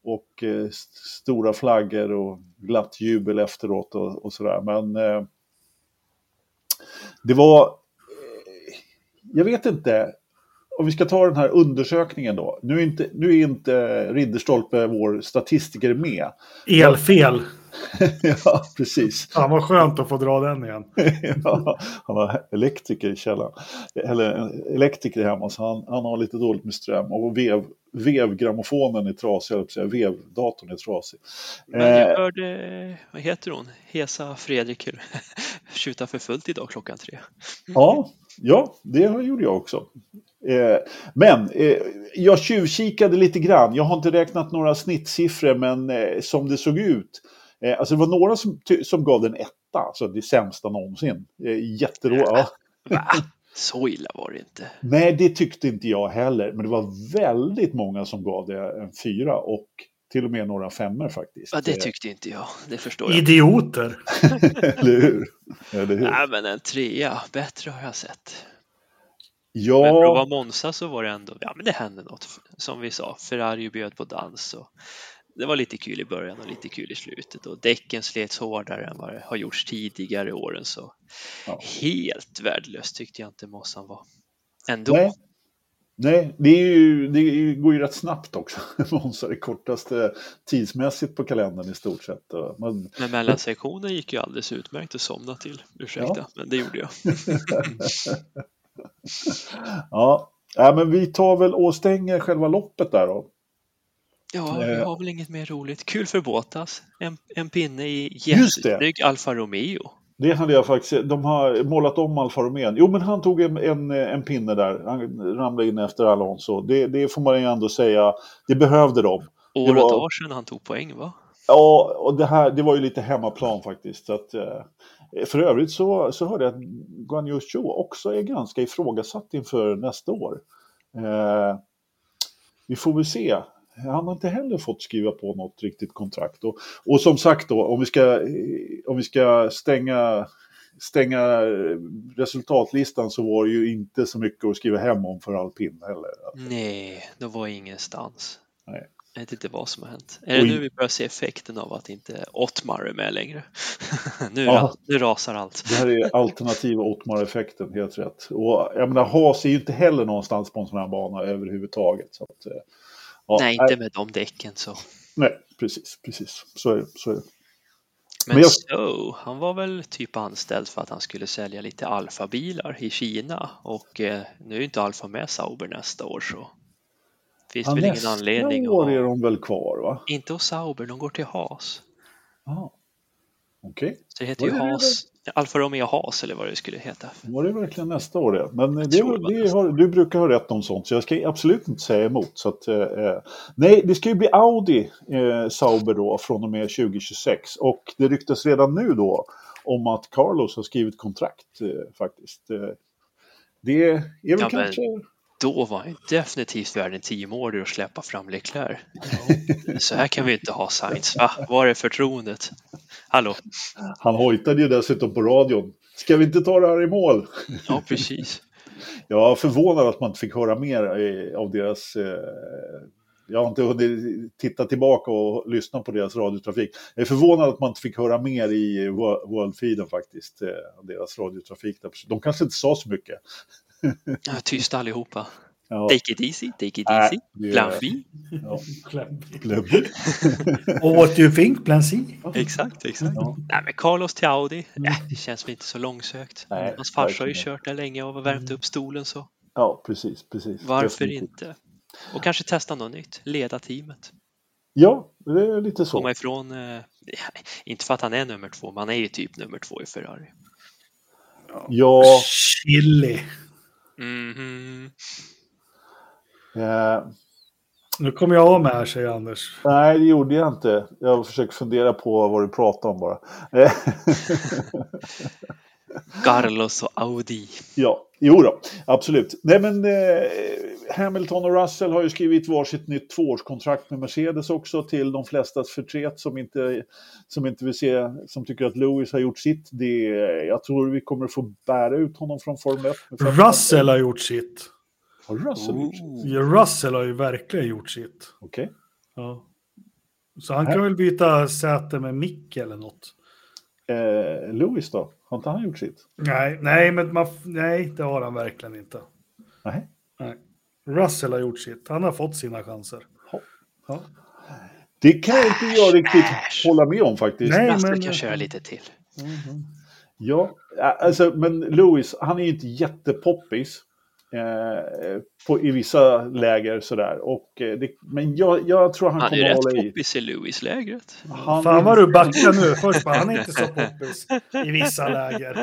Och eh, stora flaggor och glatt jubel efteråt och, och sådär. Men det var, jag vet inte, om vi ska ta den här undersökningen då. Nu är inte, nu är inte Ridderstolpe, vår statistiker, med. Elfel. ja, precis. Fan vad skönt att få dra den igen. ja, han var elektriker i källaren. Eller elektriker hemma, så han, han har lite dåligt med ström. Och vev, vevgrammofonen är trasig, eller säga, vevdatorn är trasig. Men jag hörde, vad heter hon, Hesa Fredrik skjuta för fullt idag klockan tre. Ja, ja, det gjorde jag också. Eh, men eh, jag tjuvkikade lite grann. Jag har inte räknat några snittsiffror, men eh, som det såg ut. Alltså det var några som, som gav den etta, alltså det sämsta någonsin. Jätteroligt. Ja. Så illa var det inte. Nej, det tyckte inte jag heller. Men det var väldigt många som gav det en fyra och till och med några femmor faktiskt. Ja, det tyckte inte jag. Det förstår jag. Idioter! Eller hur? Eller hur? Nej, men en trea, bättre har jag sett. Ja. Men för att vara Monza så var det ändå, ja men det hände något. Som vi sa, Ferrari bjöd på dans och det var lite kul i början och lite kul i slutet och däcken slets hårdare än vad det har gjorts tidigare i åren så ja. helt värdelöst tyckte jag inte Mossan var. Ändå. Nej. Nej, det, ju, det går ju rätt snabbt också. Monza är kortaste tidsmässigt på kalendern i stort sett. Men, men mellansektionen gick ju alldeles utmärkt att somna till. Ursäkta, ja. men det gjorde jag. ja. ja, men vi tar väl och stänger själva loppet där då. Ja, vi har väl inget mer roligt. Kul för Båtas. En, en pinne i jättesnygg Alfa Romeo. Det hade jag faktiskt. De har målat om Alfa Romeo. Jo, men han tog en, en, en pinne där. Han ramlade in efter Alonso. Det, det får man ju ändå säga. Det behövde de. År och var... dag sedan han tog poäng, va? Ja, och det här det var ju lite hemmaplan faktiskt. Så att, eh, för övrigt så, så hörde jag att Guan Zhou också är ganska ifrågasatt inför nästa år. Eh, vi får väl se. Han har inte heller fått skriva på något riktigt kontrakt. Och, och som sagt då, om vi ska, om vi ska stänga, stänga resultatlistan så var det ju inte så mycket att skriva hem om för alpin heller. Nej, det var ingenstans. Nej. Jag vet inte vad som har hänt. Är det nu vi börjar se effekten av att inte Ottmar är med längre? nu, ja, nu rasar allt. det här är alternativa Ottmar-effekten, helt rätt. Och jag menar, Haas är ju inte heller någonstans på en sån här bana överhuvudtaget. Så att, eh, ja, Nej, inte med de däcken så. Nej, precis, precis. Så är det. Så är det. Men, Men jag... så, han var väl typ anställd för att han skulle sälja lite Alfa-bilar i Kina och eh, nu är inte Alfa med Sauber nästa år så finns ja, väl ingen anledning. Nästa år är de väl kvar va? Inte hos Sauber, de går till Haas. Okej. Okay. Så det heter ju Haas, Alfa Romeo Haas eller vad det skulle heta. Var det verkligen nästa år det? Men det, det, har, du brukar ha rätt om sånt så jag ska absolut inte säga emot. Så att, eh, nej, det ska ju bli Audi eh, Sauber då från och med 2026 och det ryktas redan nu då om att Carlos har skrivit kontrakt eh, faktiskt. Eh, det är väl ja, kanske... Men då var han definitivt värd en teamorder att släppa fram Leclerc. Så här kan vi inte ha Sainz, va? Var är förtroendet? Hallå? Han hojtade ju dessutom på radion. Ska vi inte ta det här i mål? Ja, precis. Jag var förvånad att man inte fick höra mer av deras... Eh, jag har inte hunnit titta tillbaka och lyssna på deras radiotrafik. Jag är förvånad att man inte fick höra mer i Worldfeeden faktiskt, av deras radiotrafik. De kanske inte sa så mycket. Ja, tysta allihopa. Ja. Take it easy, take it easy. Äh, plan B. Ja. plan B. Och what do you think, plan C? Exakt, exakt. Ja. Nej, men Carlos till Audi, mm. äh, det känns väl inte så långsökt. Nej, Hans farsa har ju kört där länge och värmt mm. upp stolen så. Ja, precis, precis. Varför Definitivt. inte? Och kanske testa något nytt, leda teamet. Ja, det är lite så. Komma ifrån, eh, inte för att han är nummer två, men han är ju typ nummer två i Ferrari. Ja. Chili. Mm -hmm. eh. Nu kommer jag av med här, säger Anders. Nej, det gjorde jag inte. Jag försöker fundera på vad du pratar om bara. Carlos och Audi. Ja, jo då, absolut. Nej men eh, Hamilton och Russell har ju skrivit varsitt nytt tvåårskontrakt med Mercedes också till de flestas förtret som inte, som inte vill se, som tycker att Lewis har gjort sitt. Det, jag tror vi kommer få bära ut honom från Formel 1. Russell har gjort sitt. Har Russell gjort sitt? Ja, Russell har ju verkligen gjort sitt. Okej. Ja. Så han kan väl byta säte med Mick eller något. Eh, Lewis då? Har inte han gjort sitt? Nej, nej, men man, nej, det har han verkligen inte. Nej. Nej. Russell har gjort sitt. Han har fått sina chanser. Ja. Det kan inte jag riktigt Äsch. hålla med om faktiskt. Nej, Russell men- kan köra lite till. Ja, alltså, men Lewis, han är ju inte jättepoppis. Eh, på, I vissa läger sådär. Och, eh, det, men jag, jag tror han, Han är kommer rätt hålla i. poppis i Lewis-lägret. Han Fan är- vad du backar nu. Först bara, han är inte så poppis i vissa läger.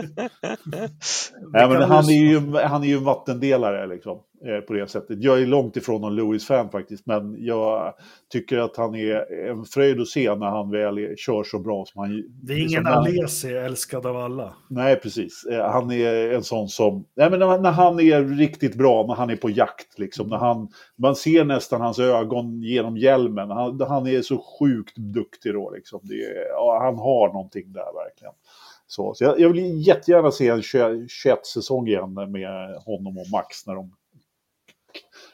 Nej, men han, är ju, han är ju en vattendelare liksom, på det sättet. Jag är långt ifrån någon Lewis-fan faktiskt, men jag tycker att han är en fröjd att se när han väl är, kör så bra som han Det är ingen som han- Alesi älskad av alla. Nej, precis. Eh, Han är en sån som... Nej, men när, han är riktigt bra, när han är på jakt, liksom, när han, man ser nästan hans ögon genom hjälmen. Han, han är så sjukt duktig då. Liksom. Är, ja, han har någonting där verkligen. Så, så jag, jag vill jättegärna se en 21-säsong igen med honom och Max när de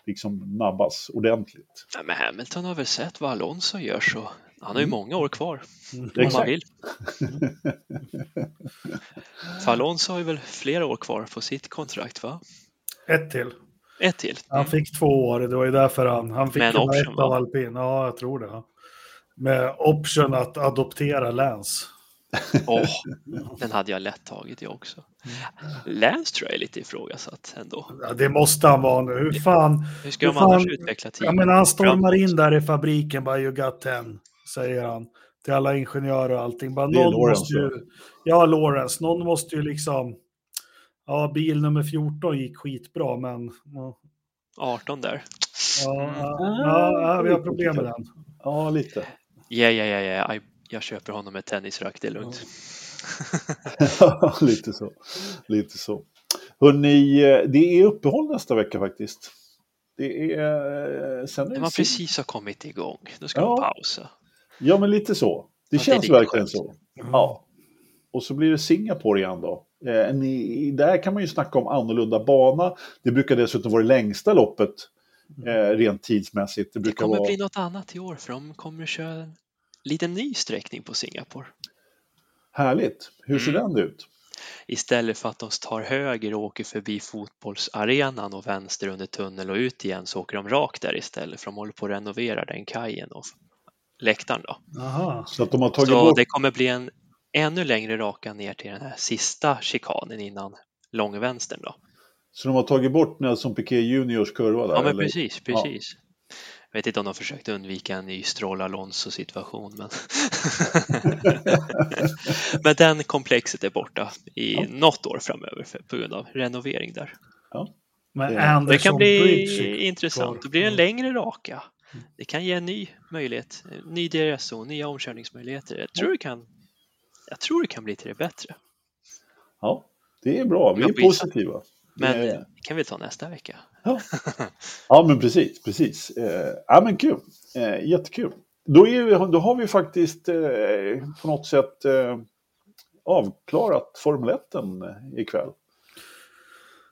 liksom nabbas ordentligt. Ja, men Hamilton har väl sett vad Alonso gör så han har ju många år kvar. Om man Mm. Exakt. vill. För Alonso har ju väl flera år kvar på sitt kontrakt va? Ett till. Ett till. Han fick två år, det var ju därför han, han fick en option, ett av va? alpin. Ja, jag tror det. ja. Med option att adoptera Lance. Åh, den hade jag lätt tagit jag också. Lance tror jag är lite ifrågasatt ändå. Ja, det måste han vara nu. Hur fan? Hur ska Hur de annars utveckla Ja, teamet? men han stormar in där i fabriken, bara you got ten, säger han. Till alla ingenjörer och allting. Bara, Det är någon Lawrence, måste ju, ja, Lawrence. Någon måste ju liksom... Ja, bil nummer 14 gick skitbra, men... Ja, 18 där. ja, Mm. ja, ja, ja, vi har problem med den. Ja, lite. Ja, ja, ja, ja. Jag köper honom med tennisrack, det är lugnt. lite så. Lite så. Hörrni, eh, det är uppehåll nästa vecka faktiskt. Det är... eh, Sen är det man sim- precis har kommit igång, då ska Ja. man pausa. Ja, men lite så. Det Ja, det känns lite verkligen skönt. så. Ja. Och så blir det Singapore igen då. Eh, ni, där kan man ju snacka om annorlunda bana. Det brukar dessutom vara det längsta loppet eh, rent tidsmässigt. Det Det brukar kommer vara... bli något annat i år för de kommer köra en liten ny sträckning på Singapore. Härligt. Hur ser Mm. den ut? Istället för att de tar höger och åker förbi fotbollsarenan och vänster under tunnel och ut igen så åker de rakt där istället för de håller på att renovera den kajen och läktaren då. Aha. Så att de har tagit Så bort... det kommer bli en ännu längre raka ner till den här sista chikanen innan långvänstern då. Så de har tagit bort Nelson Piquet Juniors kurva där? Ja men eller? precis, precis. Jag vet inte om de försökte undvika en ny Stroll Alonso situation men Men den komplexet är borta i Ja. något år framöver för, på grund av renovering där. Men Det- Det kan bli intressant. Då blir det en Ja. längre raka. Det kan ge en ny möjlighet, en ny DRS-zon, nya omkörningsmöjligheter. Jag tror det kan, jag tror det kan bli till det bättre. Ja, det är bra. Vi är positiva. Men Det- det kan vi ta nästa vecka. Ja. ja, men precis. precis. Eh, ja, men kul. Eh, jättekul. Då, är, då har vi faktiskt eh, på något sätt avklarat Formel 1 ikväll.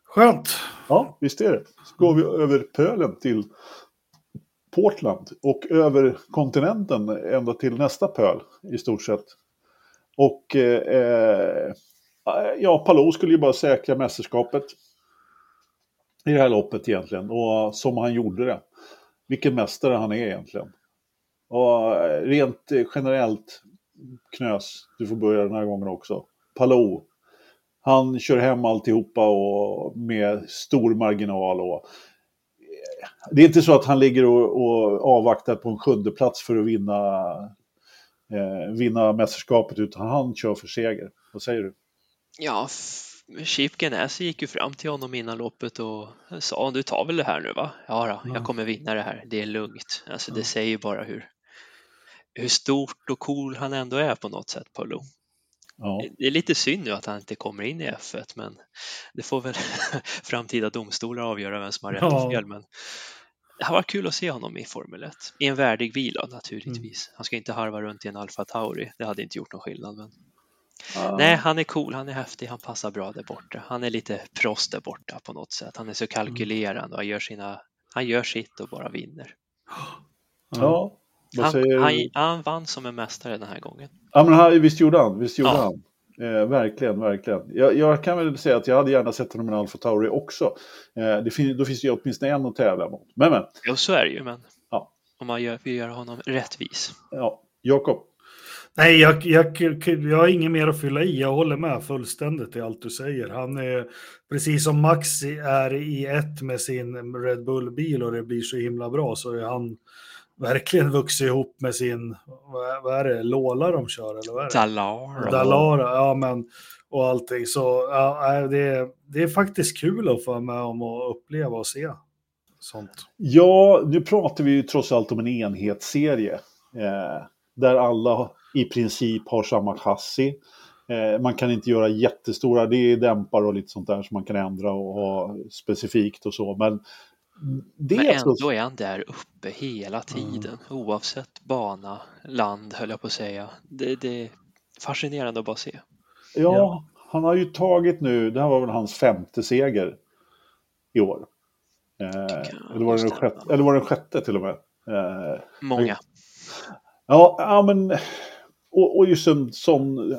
Skönt. Ja, visst är det. Så går vi över pölen till Portland och över kontinenten ända till nästa pöl i stort sett. Och eh, ja, Palou skulle ju bara säkra mästerskapet i det här loppet egentligen. Och som han gjorde det. Vilken mästare han är egentligen. Och eh, rent eh, generellt, Knös, du får börja den här gången också. Palou, han kör hem alltihopa och med stor marginal. Och, eh, det är inte så att han ligger och, och avvaktar på en sjunde plats för att vinna, eh, vinna mästerskapet, utan han kör för seger. Vad säger du? Ja, Chip Ganassi gick ju fram till honom innan loppet och sa du tar väl det här nu va? Ja, då, Ja. jag kommer vinna det här, det är lugnt. Alltså det säger bara hur, hur stort och cool han ändå är på något sätt, Paulo. Ja, Det är lite synd nu att han inte kommer in i F1, men det får väl framtida domstolar avgöra vem som har rätt och fel. Men det har varit kul att se honom i Formel 1. I en värdig vila naturligtvis. Han ska inte harva runt i en Alfa Tauri, det hade inte gjort någon skillnad. Men Ah. Nej, han är cool, han är häftig, han passar bra där borta. Han är lite prost där borta på något sätt. Han är så kalkylerande och han gör, sina, han gör sitt och bara vinner. Ja, vad Han, säger han, han vann som en mästare den här gången. Ja, men han, visst gjorde han. Visst gjorde Ja. han. Eh, verkligen, verkligen. Jag, jag kan väl säga att jag hade gärna sett honom i Alfa Tauri också. Eh, det fin, då finns det ju åtminstone en att tävla mot. Men, men. Jo, så är det ju, men Ja. om man gör, vill göra honom rättvis. Ja, Jakob. Nej, jag, jag, jag har inget mer att fylla i. Jag håller med fullständigt i allt du säger. Han är precis som Max är i ett med sin Red Bull-bil och det blir så himla bra så är han verkligen vuxit ihop med sin, vad, vad är det, Lola de kör eller vad är det? Dalara. Dalara, ja men och allting. Så ja, det, är, det är faktiskt kul att få vara med om att uppleva och se sånt. Ja, nu pratar vi ju trots allt om en enhetsserie. Eh, där alla i princip har samma chassi. Eh, man kan inte göra jättestora, det är dämpare och lite sånt där som man kan ändra och ha specifikt och så. Men det Men så- ändå är han där uppe hela tiden, oavsett bana, land höll jag på att säga. Det, det är fascinerande att bara se. Ja, Ja. han har ju tagit nu, det här var väl hans femte seger i år. Eh, eller, var det den sjätte, eller var det den sjätte till och med? Eh, Många. ja, ja, men och, och just en sån...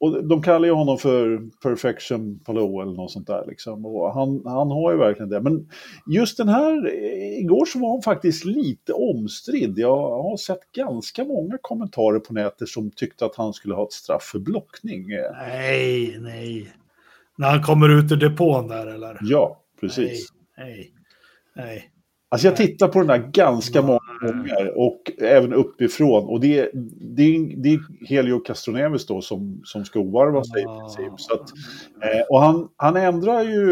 Och de kallar ju honom för Perfection Palou eller något sånt där. Liksom. Och han, han har ju verkligen det. Men just den här, igår så var han faktiskt lite omstridd. Jag har sett ganska många kommentarer på nätet som tyckte att han skulle ha ett straff för blockning. Nej, nej. När han kommer ut ur depån där eller? Ja, precis. Nej, nej, nej. Alltså jag tittar på den här ganska många gånger och även uppifrån. Och det, är- det, är- det är Helio Castroneves då som, som ska ovarva sig i princip. Så att, eh, och han, han ändrar ju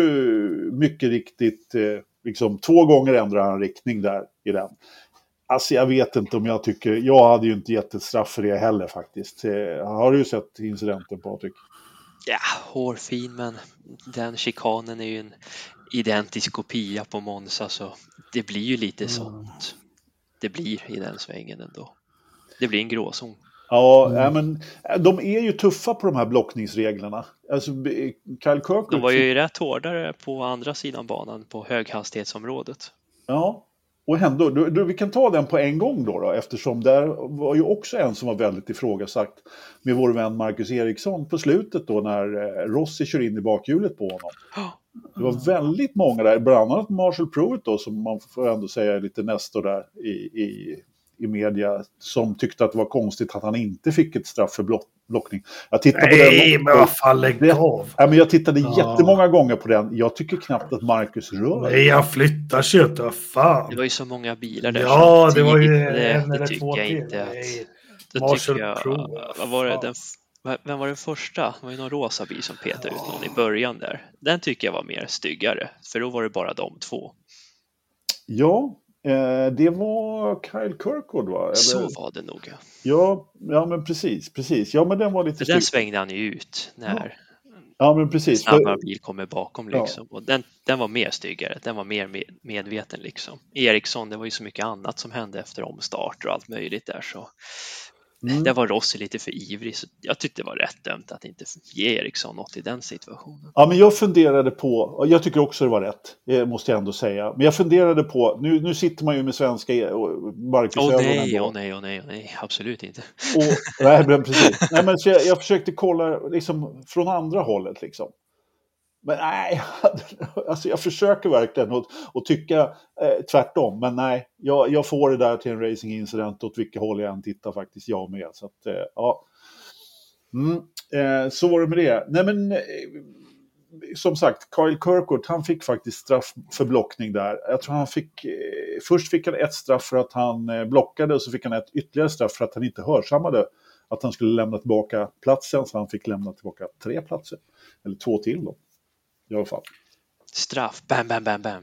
mycket riktigt, eh, liksom två gånger ändrar han riktning där i den. Alltså jag vet inte om jag tycker, jag hade ju inte gett ett straff för det heller faktiskt. Eh, har du sett incidenten Patrik? Ja, hårfin, men den chikanen är ju en identisk kopia på Monza, så det blir ju lite sånt. Det blir i den svängen ändå. Det blir en gråzon. Ja, Mm. ja, men eh, de är ju tuffa på de här blockningsreglerna. Alltså, eh, Kyle Kirkwood... De var ju rätt hårdare på andra sidan banan på höghastighetsområdet. Ja, och ändå, du, du, vi kan ta den på en gång då, då eftersom där var ju också en som var väldigt ifrågasatt med vår vän Marcus Eriksson på slutet då när eh, Rossi kör in i bakhjulet på honom. Det var väldigt många där, bland annat Marshall Pruitt då som man får ändå säga är lite nästor där i, i, i media som tyckte att det var konstigt att han inte fick ett straff för block, blockning. Jag tittade på Nej, den. men vad fan lägg Det- av. Ja, men jag tittade Ja. jättemånga gånger på den. Jag tycker knappt att Marcus rör. Nej, han flyttar sig inte. Vad fan. Det var ju så många bilar där Ja, det var ju en det eller tycker två jag till. inte att... Nej. Då Marshall tycker jag, Pro, vad var det, den, vem var den första? Det var ju någon rosa bil som petade ut någon i början där. Den tycker jag var mer styggare, för då var det bara de två. Ja, eh, det var Kyle Kirkwood va? Eller? Så var det nog. ja. Ja, ja, men precis, precis. Ja, men den var lite För den svängde han ju ut när Ja, men precis. snabbare bil kommer bakom Ja. liksom. Och den, den var mer styggare, den var mer med, medveten liksom. Eriksson, det var ju så mycket annat som hände efter omstart och allt möjligt där så mm, där var Rossi lite för ivrig. Så jag tyckte det var rätt dömt att inte ge Eriksson något i den situationen. ja, men jag funderade på, och jag tycker också det var rätt, det måste jag ändå säga. Men jag funderade på, nu, nu sitter man ju med svenska e- och Marcus Åh ögonen nej, åh nej, åh nej, åh nej, absolut inte. Och, nej, men precis. Nej, men så jag, jag försökte kolla liksom, från andra hållet. Liksom. Men nej, alltså jag försöker verkligen att, att tycka eh, tvärtom. Men nej, jag, jag får det där till en racingincident åt vilket håll jag än tittar faktiskt, jag med. Så att, eh, ja. Mm, eh, så var det med det. Nej, men eh, som sagt, Kyle Kirkwood, han fick faktiskt straff för blockning där. Jag tror han fick, eh, först fick han ett straff för att han eh, blockade och så fick han ett ytterligare straff för att han inte hörsammade att han skulle lämna tillbaka platsen. Så han fick lämna tillbaka tre platser. Eller två till då. I alla fall. Straff, bam, bam, bam, bam.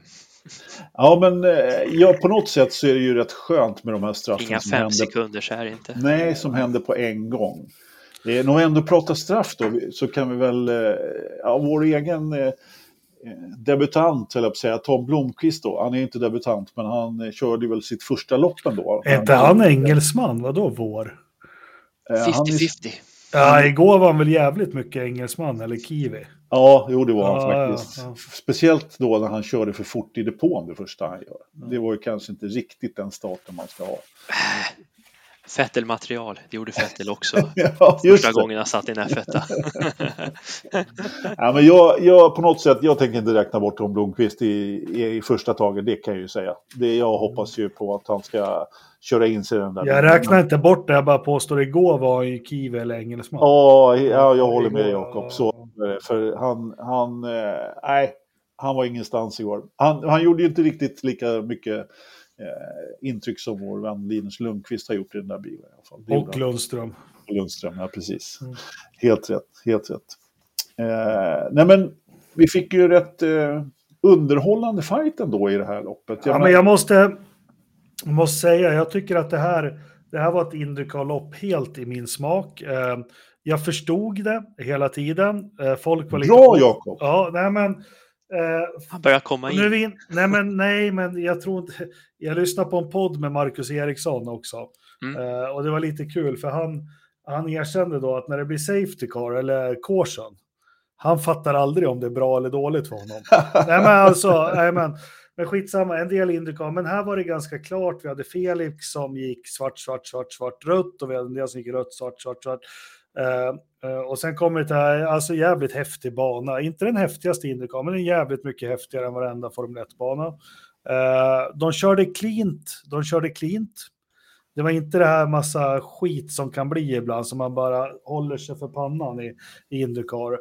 Ja, men eh, ja, på något sätt så är det ju rätt skönt med de här straffen Inga som fem händer sekunder så här inte. Nej, som händer på en gång. Eh, när vi ändå pratar straff då, så kan vi väl, eh, ja, vår egen eh, debutant, eller jag säga, Tom Blomqvist då, han är inte debutant, men han eh, körde väl sitt första lopp ändå. Är inte han engelsman? Vadå vår? Eh, han är- 50-50. Ja, igår var han väl jävligt mycket engelsman eller kiwi. Ja, jo det var han Ja, faktiskt. ja, ja. Speciellt då när han körde för fort i depån det första han gör. Det var ju kanske inte riktigt den starten man ska ha. Fettel-material, det gjorde Fettel också. Ja, Första det. gången han satt i en F1. Ja, men jag, jag, på något sätt, jag tänker inte räkna bort Tom Blomqvist i, i, i första taget, det kan jag ju säga. Det, jag hoppas ju på att han ska köra in sig i den där. Jag räknar inte bort det, jag bara påstår igår var ju kiwi eller engelsman. Ja, ja, jag håller med Jakob. Så, för han, han, eh, nej, han var ingenstans igår. Han, han gjorde ju inte riktigt lika mycket eh, intryck som vår vän Linus Lundqvist har gjort i den där bilen. I alla fall. Det gjorde Och. Lundström. Lundström, ja precis. Mm. Helt rätt, helt rätt. Eh, nej men, vi fick ju rätt eh, underhållande fight ändå i det här loppet. Ja, men jag måste, måste säga, jag tycker att det här, det här var ett Indycar-lopp helt i min smak. Eh, jag förstod det hela tiden. Eh, folk var lite... Bra Jakob! Ja, nej men... Eh, Han börjar komma nu är in. vi in, nej, men, nej, men jag tror inte... Jag lyssnade på en podd med Marcus Eriksson också. Mm. Eh, och det var lite kul, för han, han erkände då att när det blir safety car eller caution, han fattar aldrig om det är bra eller dåligt för honom. nej, men alltså, nej, men, men skitsamma, en del Indycar. Men här var det ganska klart. Vi hade Felix som gick svart, svart, svart, svart, rött och vi hade en del som gick rött, svart, svart, svart. Eh, eh, och sen kommer det till här, alltså jävligt häftig bana. Inte den häftigaste Indycar, men den är jävligt mycket häftigare än varenda Formel 1-bana. Eh, de körde cleant, de körde cleant. Det var inte det här massa skit som kan bli ibland, som man bara håller sig för pannan i, i Indycar.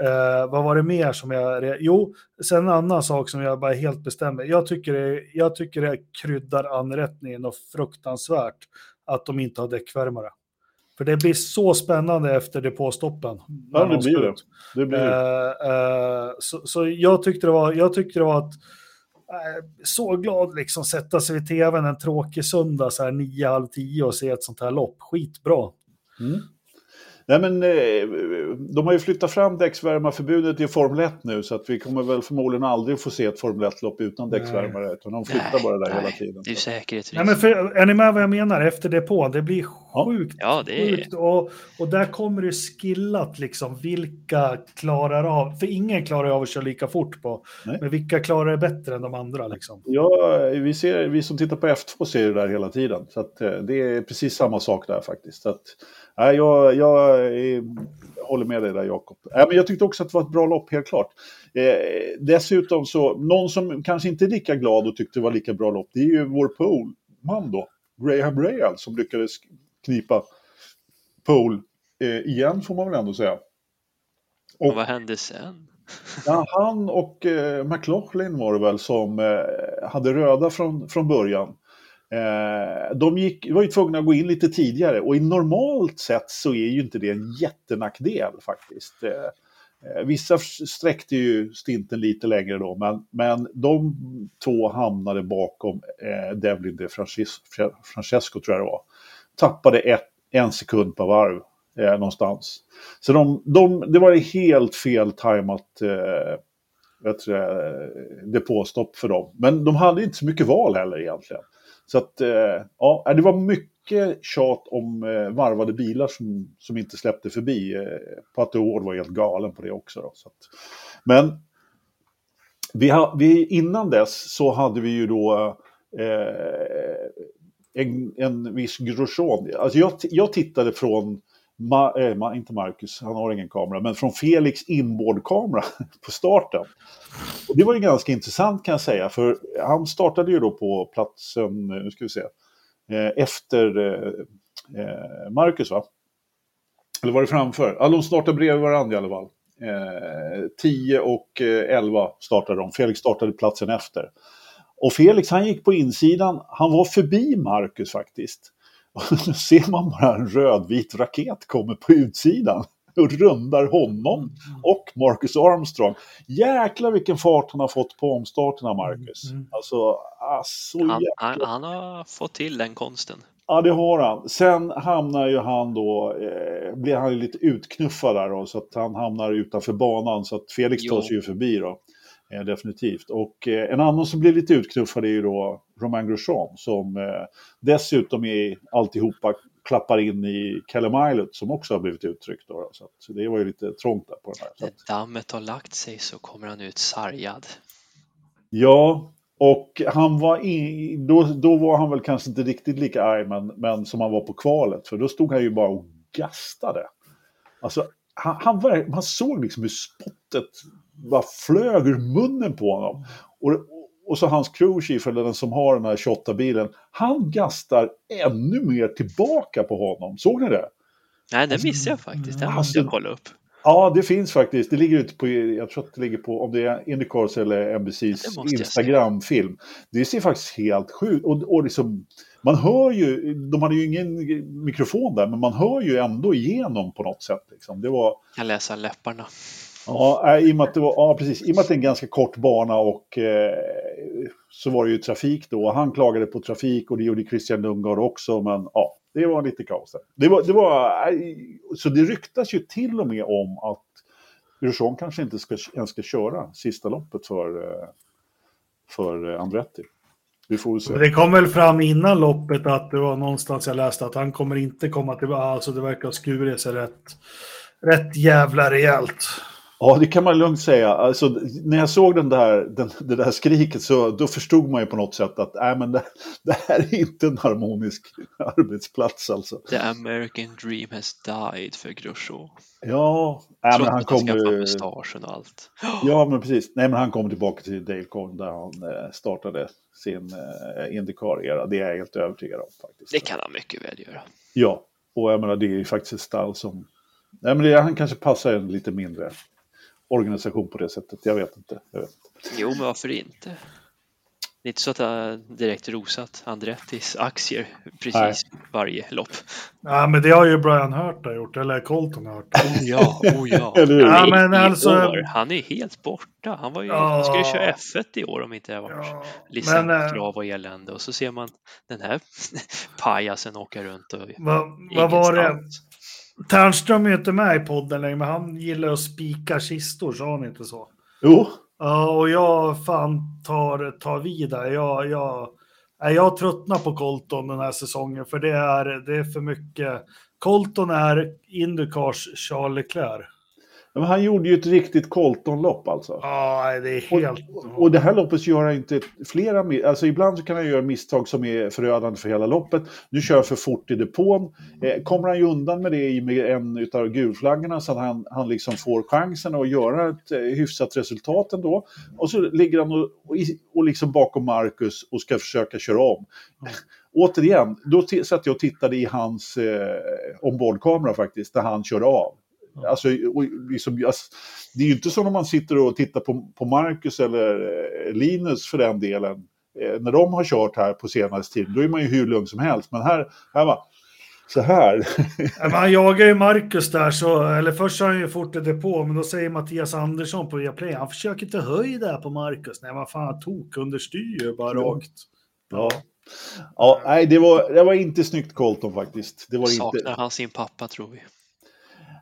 Eh, vad var det mer som jag... Jo, sen en annan sak som jag bara helt bestämmer. Jag tycker det, jag tycker det kryddar anrättningen och fruktansvärt att de inte har däckvärmare. För det blir så spännande efter depåstoppen. Ja, det de blir det. Det blir det. Eh, eh, så, så jag tyckte det var, jag tyckte det var att eh, så glad liksom sätta sig vid tvn en tråkig söndag så här nio, halv tio och se ett sånt här lopp. Skitbra. Mm. Nej, men, de har ju flyttat fram däcksvärmarförbudet i Formel 1 nu så att vi kommer väl förmodligen aldrig få se ett Formel 1-lopp utan däcksvärmare. Utan de flyttar Nej, bara där hela nej, tiden. Det är ju säkerhetsrisk. Nej, men för, är ni med vad jag menar? Efter depån, det blir. Sjukt. Ja, det är... sjukt. Och, och där kommer det skillat liksom, vilka klarar av, för ingen klarar av att köra lika fort på, Nej. men vilka klarar det bättre än de andra liksom. Ja, vi, ser, vi som tittar på F2 ser det där hela tiden. Så att, eh, det är precis samma sak där faktiskt. Så att, nej, jag, jag eh, håller med dig där Jakob. Men jag tyckte också att det var ett bra lopp, helt klart. Eh, dessutom så, någon som kanske inte är lika glad och tyckte det var lika bra lopp, det är ju vår polman då, Graham Rahal, som lyckades knipa pole eh, igen får man väl ändå säga. Och vad hände sen? Ja, han och eh, McLaughlin var det väl som eh, hade röda från, från början. Eh, de gick, var ju tvungna att gå in lite tidigare och i normalt sett så är ju inte det en jättenackdel faktiskt. Eh, eh, vissa sträckte ju stinten lite längre då, men, men de två hamnade bakom eh, Devlin de Francis, Francesco tror jag det var. Tappade ett, en sekund per varv eh, någonstans. Så de, de, det var helt fel tajmat eh, vet eh, du, depåstopp för dem. Men de hade inte så mycket val heller egentligen. Så att, eh, ja, eh, det var mycket tjat om eh, varvade bilar som, som inte släppte förbi. Eh, Pato Ward var helt galen på det också. Då, så att, men vi, ha, vi, innan dess så hade vi ju då eh, en, en viss Grosjean. Alltså jag, jag tittade från Ma, eh, Ma, inte Marcus, han har ingen kamera, men från Felix inboardkamera på starten. Och det var ju ganska intressant kan jag säga, för han startade ju då på platsen, eh, nu ska vi se, eh, efter eh, eh, Marcus va? Eller var det framför? Ja, de startade bredvid varandra i alla fall. Eh, 10 och eh, 11 startade de, Felix startade platsen efter. Och Felix han gick på insidan, han var förbi Marcus faktiskt. Och då ser man bara en rödvit raket kommer på utsidan och rundar honom och Marcus Armstrong. Jäklar vilken fart han har fått på omstarterna, Marcus. Mm. Alltså, alltså Han, han, han har fått till den konsten. Ja, det har han. Sen hamnar ju han då, eh, blir han lite utknuffad där då, så att han hamnar utanför banan, så att Felix tar Jo. sig ju förbi då. Eh, definitivt. Och eh, en annan som blir lite utknuffad är ju då Romain Grosjean, som eh, dessutom i alltihopa klappar in i Kalle som också har blivit uttryckt. Då, så, så det var ju lite trångt där på den här. När dammet har lagt sig så kommer han ut sargad. Ja, och han var i, då, då var han väl kanske inte riktigt lika arg men, men som han var på kvalet. För då stod han ju bara och gastade. Alltså, han, han, man såg liksom hur spottet bara flög ur munnen på honom. Och, och så hans crewchief, eller den som har den här 28-bilen, han gastar ännu mer tillbaka på honom. Såg ni det? Nej, det missade jag faktiskt. Det måste jag kolla upp. Ja, det finns faktiskt. Det ligger ute på, jag tror att det ligger på, om det är Indycars eller NBCs Instagram-film. Det ser faktiskt helt sjukt och, och liksom, man hör ju, de hade ju ingen mikrofon där, men man hör ju ändå igenom på något sätt. Liksom. Det var... Jag läser läpparna. Ja, äh, i och med att det var, ja, precis. I och med att det är en ganska kort bana och eh, så var det ju trafik då. Han klagade på trafik och det gjorde Christian Lundgaard också, men ja, det var lite kaos där. Det var, det var, äh, så det ryktas ju till och med om att Grosjean kanske inte ska, ens ska köra sista loppet för, eh, för eh, Andretti. Vi får se. Det kom väl fram innan loppet att det var någonstans jag läste att han kommer inte komma tillbaka. Alltså det verkar ha skurit sig rätt, rätt jävla rejält. Ja, det kan man lugnt säga. Alltså, när jag såg den där, den, det där skriket så då förstod man ju på något sätt att äh, men det, det här är inte en harmonisk arbetsplats. Alltså. The American dream has died för Grosjean. Ja, äh, men han kommer... mustaschen och allt. Ja, men precis. Nej, men han kommer tillbaka till Dale Corn där han eh, startade sin eh, Indycar-era. Det är jag helt övertygad om. faktiskt. Det kan han mycket väl göra. Ja, och jag menar det är ju faktiskt ett stall som... Nej, men det, han kanske passar en lite mindre organisation på det sättet. Jag vet inte. Jag vet inte. Jo, men varför inte? Det är inte så att jag direkt rosat Andrettis aktier precis Nej. varje lopp. Ja, men det har ju Brian Hurt gjort, eller Colton Hurt. Oh ja, oh ja. ja men alltså... År, han är helt borta. Han, var ju, ja. han ska ju köra F1 i år om inte det var ja. licenskrav och elände. Och så ser man den här pajasen åka runt och... Va, vad var det? Ternström är inte med i podden längre, men han gillar att spika kistor, sa han inte så? Jo. Ja, och jag fan tar, tar vid där. Jag, jag, jag tröttnar på Colton den här säsongen, för det är, det är för mycket. Colton är Indycars Charles Leclerc. Men han gjorde ju ett riktigt Colton-lopp alltså. Ja, det är helt... Och, och det här loppet gör han inte flera... Alltså ibland så kan han göra misstag som är förödande för hela loppet. Nu kör han för fort i depån. Eh, kommer han ju undan med det i med en av gulflaggorna så att han, han liksom får chansen att göra ett eh, hyfsat resultat ändå. Och så ligger han och, och, liksom bakom Marcus och ska försöka köra om. Mm. Återigen, då satt jag och tittade i hans eh, ombordkamera faktiskt, där han kör av. Alltså, liksom, det är ju inte som när man sitter och tittar på, på Marcus eller eh, Linus för den delen. Eh, när de har kört här på senaste tiden, då är man ju hur lugn som helst. Men här, här va, så här. man jagar ju Marcus där, så, eller först har han ju fort det på, men då säger Mattias Andersson på Viaplay, han försöker inte höja där på Marcus. Nej, vad fan, tok understyr ju bara rakt. Ja. Ja, nej, det var, det var inte snyggt Colton faktiskt. Det var Saknar inte... han sin pappa tror vi.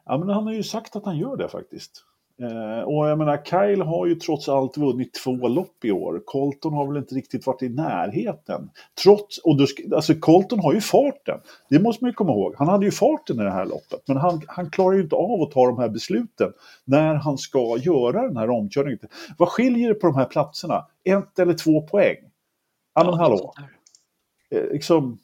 Ja, men han har ju sagt att han gör det faktiskt. Eh, och jag menar, Kyle har ju trots allt vunnit två lopp i år. Colton har väl inte riktigt varit i närheten. Trots, och då, alltså Colton har ju farten. Det måste man ju komma ihåg. Han hade ju farten i det här loppet. Men han, han klarar ju inte av att ta de här besluten när han ska göra den här omkörningen. Vad skiljer det på de här platserna? Ett eller två poäng? Ja, men hallå. Eh, liksom,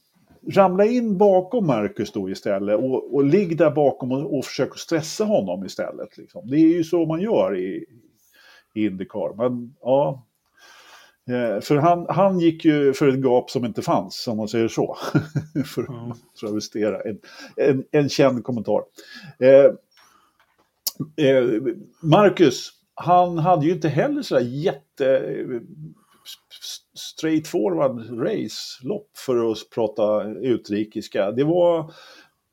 ramla in bakom Marcus då istället och, och ligg där bakom och, och försök stressa honom istället. Liksom. Det är ju så man gör i, i Indycar. Men ja, eh, för han, han gick ju för ett gap som inte fanns, om man säger så. för att mm. travestera en, en, en känd kommentar. Eh, eh, Marcus, han hade ju inte heller så jätte straightforward race-lopp för att prata utrikiska. Det var,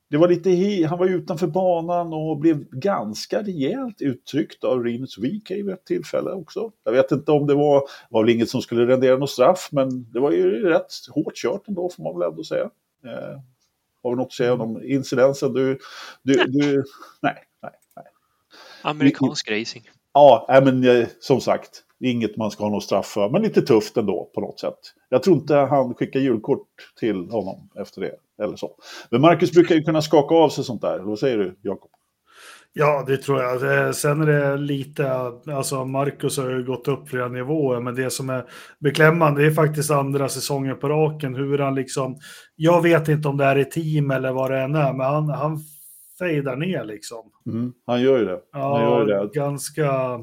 det var lite hi, han var utanför banan och blev ganska rejält uttryckt av Rinus VK vid ett tillfälle också. Jag vet inte om det var, var väl inget som skulle rendera något straff, men det var ju rätt hårt kört ändå får man väl ändå säga. Eh, har vi något att säga om incidensen? Du, du, du, nej, nej, nej. Amerikansk racing. Ja, men eh, som sagt, Det är inget man ska ha någon straff för, men lite tufft ändå på något sätt. Jag tror inte han skickar julkort till honom efter det. Eller så. Men Marcus brukar ju kunna skaka av sig sånt där. Vad säger du, Jakob? Ja, det tror jag. Sen är det lite, alltså Marcus har ju gått upp flera nivåer, men det som är beklämmande är faktiskt andra säsongen på raken, hur han liksom, jag vet inte om det är i team eller vad det än är, men han, han fejdar ner liksom. Mm, han gör ju det. Han ja, gör det. ganska,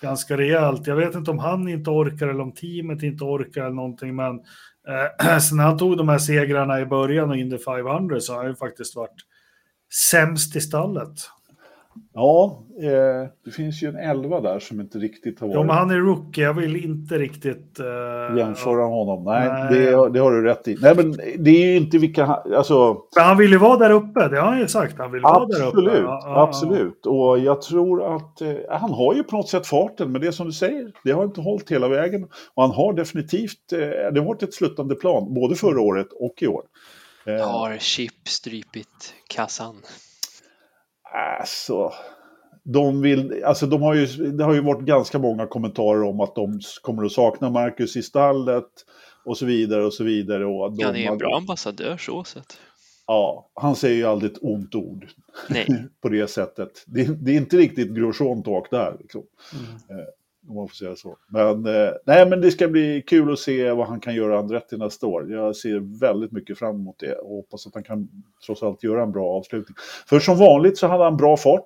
ganska rejält. Jag vet inte om han inte orkar eller om teamet inte orkar eller någonting, men eh, sen han tog de här segrarna i början och Indy 500 så har han ju faktiskt varit sämst i stallet. Ja, eh, det finns ju en elva där som inte riktigt har varit... Ja, men han är rookie. Jag vill inte riktigt... Uh, jämföra ja. honom. Nej, Nej. Det, det, har du rätt i. Nej, men det är ju inte vilka... Alltså... Men han vill ju vara där uppe. Det har han ju sagt. Han vill absolut, vara där uppe. Ja, absolut. Och jag tror att... Eh, han har ju på något sätt farten. Men det som du säger, det har inte hållit hela vägen. Och han har definitivt... Eh, det har varit ett sluttande plan. Både förra året och i år. Eh, har Chip strypit kassan? Alltså, de vill, alltså de har ju, det har ju varit ganska många kommentarer om att de kommer att sakna Marcus i stallet och så vidare och så vidare. Och de, han är en bra ambassadör så sett. Ja, han säger ju aldrig ett ont ord Nej. på det sättet. Det, det, är inte riktigt Grosjean talk där. Liksom. Mm. Om man får säga så. Men, eh, nej, men det ska bli kul att se vad han kan göra Andretti nästa år. Jag ser väldigt mycket fram emot det och hoppas att han kan trots allt göra en bra avslutning. För som vanligt så hade han bra fart.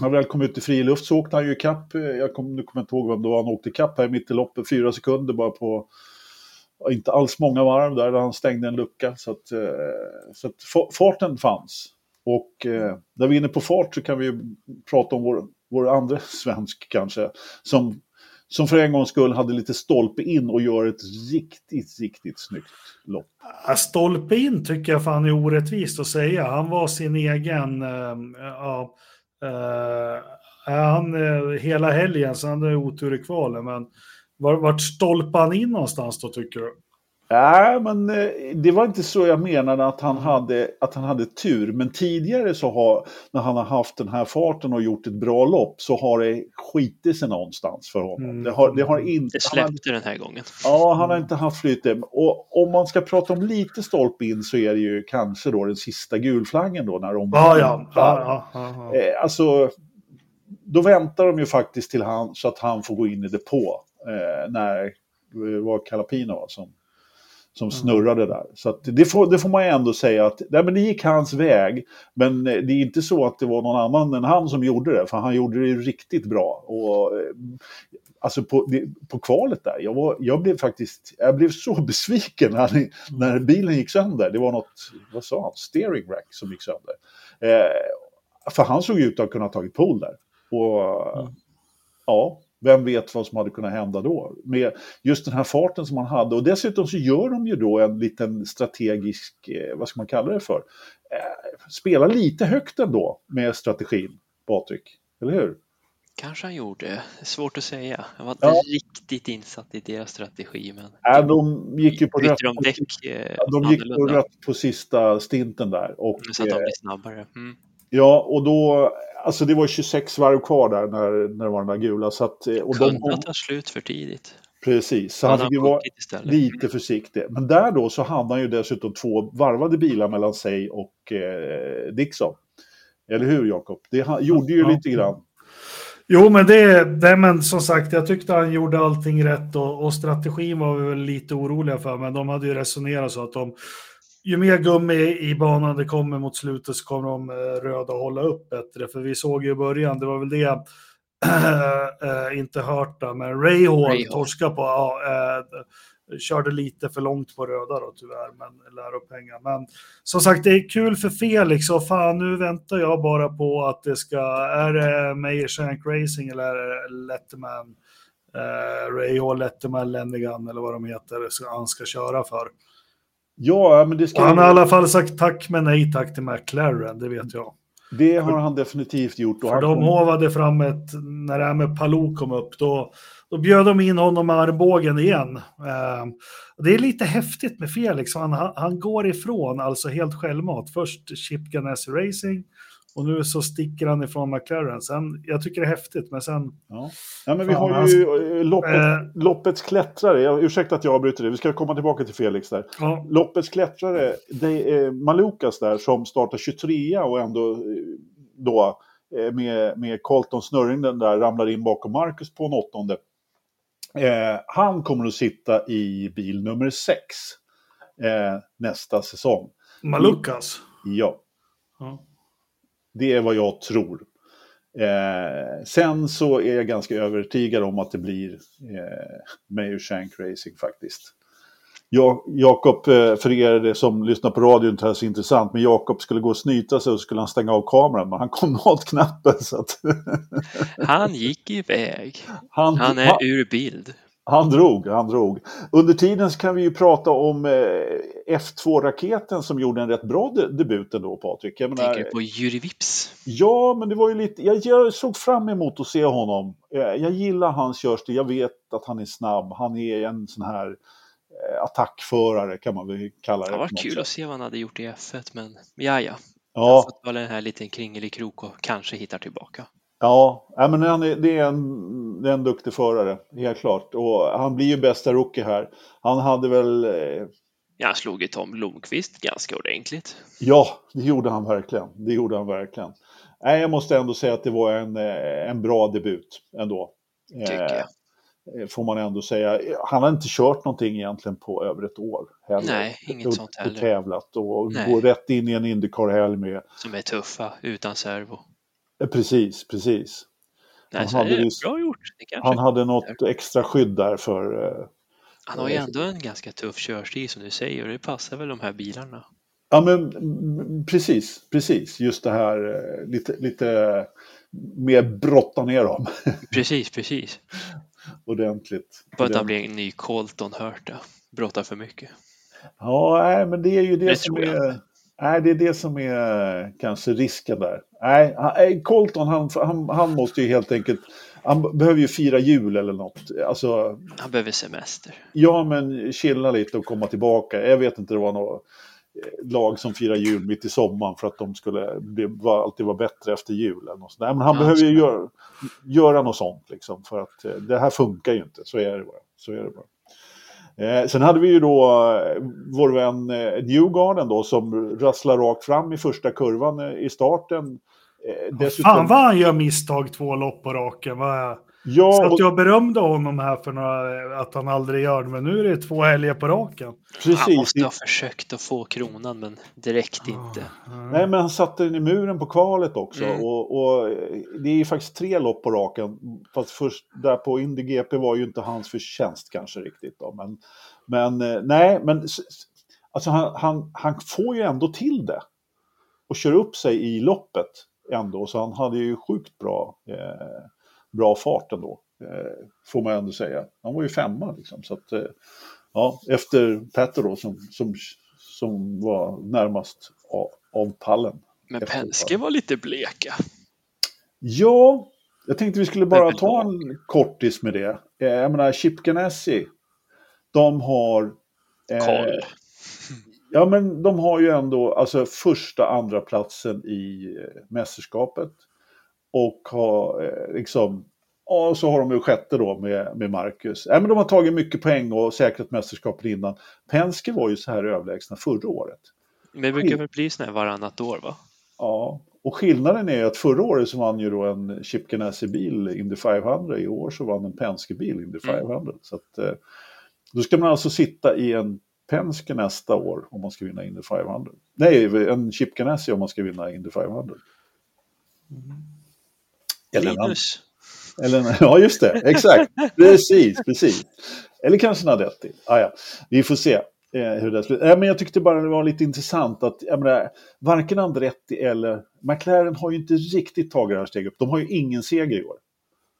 När han väl kom ut i fri luft så åkte han ju ikapp. Eh, jag kom, nu kommer jag inte ihåg vem det var han åkte ikapp här mitt i loppet. Fyra sekunder bara på inte alls många varv där, där han stängde en lucka. Så att, eh, så att farten fanns. Och eh, när vi är inne på fart så kan vi prata om vår vår andra svensk kanske, som, som för en gångs skull hade lite stolpe in och gör ett riktigt, riktigt snyggt lopp. Stolpe in tycker jag fan är orättvist att säga. Han var sin egen, äh, ja, äh, han eh, hela helgen, så han hade otur i kvalen, men vart stolpade han in någonstans då tycker du? Nej, men eh, det var inte så jag menade att han hade, att han hade tur. Men tidigare så har, när han har haft den här farten och gjort ett bra lopp, så har det skitit sig någonstans för honom. Mm. Det, har, det, har inte, det släppte han, den här gången. Ja, han har inte haft flyt. Och om man ska prata om lite stolpe in så är det ju kanske då den sista gulflaggen då när de... Ja, ja. ja, ja, ja. Eh, alltså, då väntar de ju faktiskt till han så att han får gå in i depå. Eh, när det var Calapino som som snurrade där. Så det, får, det får man ändå säga att nej, men det gick hans väg. Men eh, det är inte så att det var någon annan än han som gjorde det, för han gjorde det riktigt bra. Och, eh, alltså på, på kvalet där, jag, var, jag blev faktiskt jag blev så besviken när, när bilen gick sönder. Det var något, vad sa han, steering rack som gick sönder. Eh, för han såg ut att kunna ha tagit pole där. Och, mm. Ja, vem vet vad som hade kunnat hända då? Med just den här farten som man hade. Och dessutom så gör de ju då en liten strategisk, eh, vad ska man kalla det för? Eh, spela lite högt ändå med strategin, Patrik. Eller hur? Kanske han gjorde. Svårt att säga. Jag var inte ja. riktigt insatt i deras strategi. Men ja, de gick ju på rött, de däck, eh, ja, de gick på rött på sista stinten där. Och, så att de blir snabbare. Mm. Ja, och då, alltså det var 26 varv kvar där när, när det var den där gula. Så att, eh, och Kunde de, ta slut för tidigt. Precis, så han fick ju vara lite försiktig. Men där då så hade han ju dessutom två varvade bilar mellan sig och eh, Dixon. Eller hur Jakob? Det han, gjorde ju ja. lite grann. Jo, men det, det, men som sagt, jag tyckte han gjorde allting rätt och, och strategin var vi väl lite oroliga för, men de hade ju resonerat så att de ju mer gummi i banan det kommer mot slutet så kommer de eh, röda hålla upp bättre. För vi såg ju i början, det var väl det, äh, inte hört det, men Rahal torska på, ja, äh, körde lite för långt på röda då tyvärr, men lär upp pengar. Men som sagt, det är kul för Felix och fan nu väntar jag bara på att det ska, är det Meyer Shank Racing eller är det Letterman, äh, Rahal, Letterman, Lennigan eller vad de heter, han ska köra för. Ja, men det ska... Han har i alla fall sagt tack men nej tack till McLaren, det vet jag. Det har han definitivt gjort. För de kom... hovade fram ett, när det här med Palou kom upp, då, då bjöd de in honom med armbågen igen. Eh, det är lite häftigt med Felix, han, han går ifrån, alltså helt självmant. Först Chip Ganassi Racing, Och nu så sticker han ifrån McLaren. Sen, jag tycker det är häftigt, men sen... Ja. ja men vi har ju eh, loppet, Eh. loppets klättrare. Jag, ursäkta att jag avbryter det. Vi ska komma tillbaka till Felix där. Ja, Loppets klättrare, det är Malukas där som startar 23 och ändå eh, då eh, med, med Colton snurring den där ramlar in bakom Marcus på en åttonde. Eh, han kommer att sitta i bil nummer 6 eh, nästa säsong. Malukas. Ja, Ja. Det är vad jag tror. Eh, sen så är jag ganska övertygad om att det blir eh, Mayor Shank Racing faktiskt. Ja, Jakob, eh, för er som lyssnar på radion inte är så intressant, men Jakob skulle gå och snyta sig och skulle han stänga av kameran, men han kom åt knappen så att Han gick iväg. han, Han är han, ur bild. Han drog, han drog. Under tiden så kan vi ju prata om eh, F2-raketen som gjorde en rätt bra de debut ändå, Patrik. Jag menar, Tänker på Juri Vips? Ja, men det var ju lite, jag, jag såg fram emot att se honom. Eh, Jag gillar hans körstil, jag vet att han är snabb, han är en sån här eh, attackförare kan man väl kalla det. Det var kul sätt. att se vad han hade gjort i F1, men ja, ja. Ja, Fotbollen är en här liten kringelikrok och kanske hittar tillbaka. Ja. ja men han är, det, är en, det är en duktig förare, helt klart. Och han blir ju bästa rookie här. Han hade väl, eh, Ja, han slog ju Tom Blomqvist ganska ordentligt. ja, det gjorde han verkligen. Det gjorde han verkligen. Nej, jag måste ändå säga att det var en, eh, en bra debut ändå. Tycker jag. Eh, får man ändå säga. Han har inte kört någonting egentligen på över ett år. Heller. Nej, inget och, sånt och heller. tävlat och Nej. gå rätt in i en Indycar-helg med. Som är tuffa, utan servo. Eh, Precis, precis. Nej, Han hade visst- bra gjort. Han hade något extra skydd där för... eh, Han har ju ändå en ganska tuff körstil som du säger och det passar väl de här bilarna. Ja, men precis, precis. Just det här eh, lite, lite mer brotta ner dem Precis, precis. ordentligt. Bara att han blir en ny Colton Hurta. Brottar för mycket. Ja, nej, men det är ju det, Det som är... Nej, det är det som är kanske risken där. Nej, han- nej, Colton han, han, han måste ju helt enkelt... Han behöver ju fira jul eller något. Alltså, Han behöver semester. ja men chilla lite och komma tillbaka. Jag vet inte, det var något eh, lag som firar jul mitt i sommaren för att de skulle bli, alltid vara bättre efter jul. Eller något sånt. Nej, men han Ja, behöver ju göra, göra något sånt liksom för att eh, det här funkar ju inte. Så är det bara. Så är det bara. Eh, sen hade vi ju då eh, vår vän eh, Newgarden då som rasslar rakt fram i första kurvan eh, i starten. Eh, dessutom, Fan vad han gör misstag två lopp på raken. Vad... ja, Så att jag berömde honom här för några, att han aldrig gör det, men nu är det två helger på raken. Han precis. måste ha försökt att få kronan men räckte inte. Nej, men han satte den i muren på kvalet också. Mm. Och, och det är ju faktiskt tre lopp på raken. Fast först där på Indy GP var ju inte hans förtjänst kanske riktigt. Då. Men, men eh, nej, men alltså han, han, han får ju ändå till det. Och kör upp sig i loppet ändå. Så han hade ju sjukt bra, eh, bra fart ändå. Eh, får man ändå säga. Han var ju femma liksom. Så att, eh, ja, efter Petter då som, som, som var närmast av, av pallen. Men Penske var lite bleka. Ja, jag tänkte vi skulle bara ta en kortis med det. Eh, Jag menar, Chip Ganassi, de har... eh, Karl. Ja, men de har ju ändå alltså första, andra platsen i eh, mästerskapet. Och har eh, liksom... Ja, och så har de ju sjätte då med, med Marcus. Ja, men de har tagit mycket poäng och säkrat mästerskapet innan. Penske var ju så här överlägsna förra året. Men det brukar väl bli sån här varannat år va? Ja, och skillnaden är att förra året så vann ju då en Chip Ganassi-bil Indy 500. I år så vann en Penske-bil Indy 500. Så att, eh, då ska man alltså sitta i en Penske nästa år om man ska vinna Indy 500. Nej, en Chip Ganassi om man ska vinna Indy 500. Eller en, annan- Linus. eller ja, just det. Exakt. Precis, precis. Eller kanske Nadetti. Ah, ja. Vi får se eh, hur det slutar. Eh, men jag tyckte bara det var lite intressant att jag menar, varken Andretti eller McLaren har ju inte riktigt tagit det här steget upp. De har ju ingen seger i år.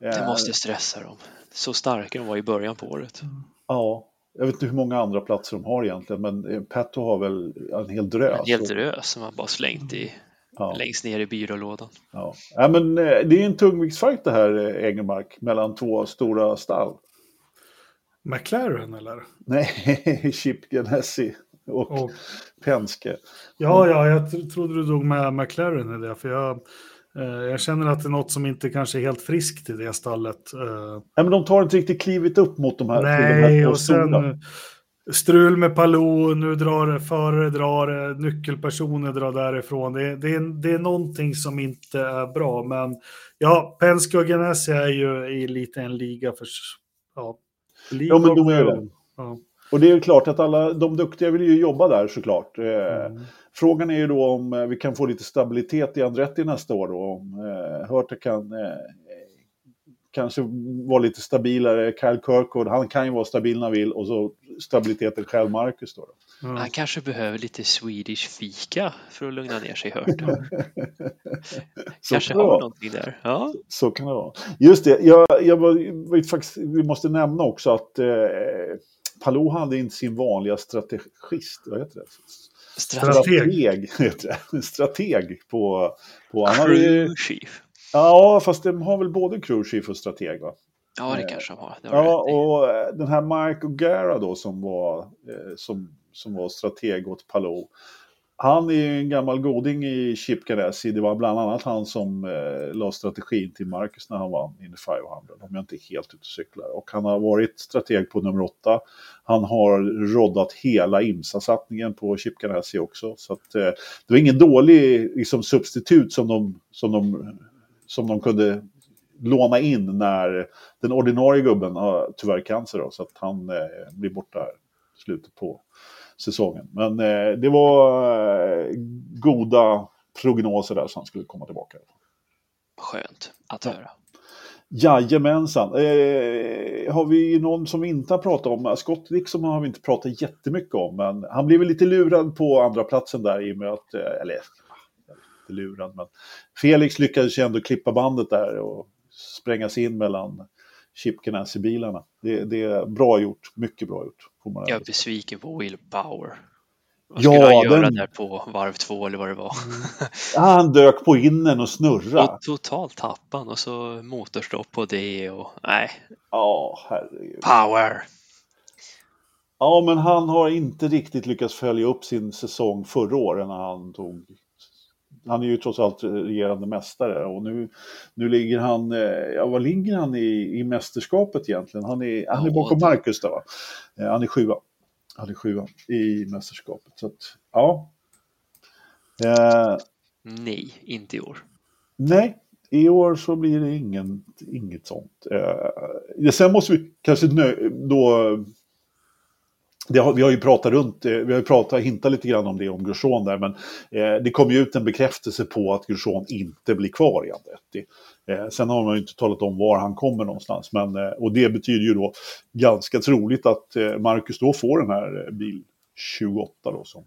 Det Eh, måste stressa dem. Så starka de var i början på året. Ja, jag vet inte hur många andra platser de har egentligen, men eh, Petto har väl en hel drös. En Och- drös som man bara slängt i ja, längst ner i byrålådan. ja. ja, men eh, det är en tungviktsfight det här, eh, Engelmark, mellan två stora stall. McLaren eller? Nej, Chip Ganassi. och, Och, Penske. ja, ja, jag tro- trodde du drog med McLaren i det, för jag, eh, jag känner att det är något som inte kanske är helt friskt i det stallet. Eh, Nej, men de tar inte riktigt klivet upp mot de här, till de här nej, två och sen stora. Strul med Palou, nu drar förare drar, eh, nyckelpersoner drar därifrån. Det, det, är, det är någonting som inte är bra, men ja, Penske och Ganassi är ju i lite en liga för... Ja, Ja, men de är det. Ja. Och det är ju klart att alla de duktiga vill ju jobba där såklart. Eh, Mm. Frågan är ju då om eh, vi kan få lite stabilitet i Andretti nästa år då. Om eh, Hörte kan kanske vara lite stabilare. Kyle Kirkwood, han kan ju vara stabil när han vill. Och så stabiliteten själv, Marcus då. då. Ja. Han kanske behöver lite Swedish fika för att lugna ner sig hört. Så kanske har någonting där. Ja, Så kan det vara. Just det, jag, jag var, faktiskt, vi måste nämna också att eh, Palou hade inte sin vanliga strategist, vad heter det? Strateg. Strateg, heter det. Strateg på... på han hade crew chief. Ja, fast de har väl både crew chief och strateg va? Ja, det Eh, kanske de har. Ja, och eh, den här Mike O'Gara då som var, eh, som, som var strateg åt Palou. Han är ju en gammal goding i Chip Ganassi. Det var bland annat han som eh, la strategin till Marcus när han vann Indy 500. Om jag inte är helt ute och cyklar. Och han har varit strateg på nummer åtta. Han har roddat hela IMSA-satsningen på Chip Ganassi också. Så att, eh, det var ingen dålig liksom, substitut som de, som, de, som de kunde låna in när den ordinarie gubben har tyvärr cancer då, så att han eh, blir borta här i slutet på säsongen. Men eh, det var eh, goda prognoser där så han skulle komma tillbaka. Skönt att höra. Jajamensan. Eh, har vi någon som vi inte har pratat om? Scott Dixon har vi inte pratat jättemycket om, men han blev lite lurad på andra platsen där i och med att, eh, eller ja, inte lurad, men Felix lyckades ju ändå klippa bandet där och spränga sig in mellan Chip Ganassi-bilarna. Det, det är bra gjort, mycket bra gjort. Jag är besviken på Will Power. Vad Ja, skulle han göra den- där på varv två eller vad det var? Ja, han dök på innen och snurra. Och totalt tappan och så motorstopp på det och nej, Ja, herregud. power! Ja, men han har inte riktigt lyckats följa upp sin säsong förra året när han tog... Han är ju trots allt regerande mästare och nu, nu ligger han... eh, Ja, vad ligger han i, i mästerskapet egentligen? Han är, han är bakom det- Marcus där va? Eh, Han är sjua. Han är sjua i mästerskapet. Så att, ja. Eh, Nej, inte i år. Nej, i år så blir det ingen, inget sånt. Eh, sen måste vi kanske nö- då... Det har, vi har ju pratat runt, eh, vi har ju pratat, hintat lite grann om det om Grosjean där, men eh, det kom ju ut en bekräftelse på att Grosjean inte blir kvar i Andretti. Eh, sen har man ju inte talat om var han kommer någonstans, men, eh, och det betyder ju då ganska troligt att eh, Marcus då får den här eh, bil 28 då som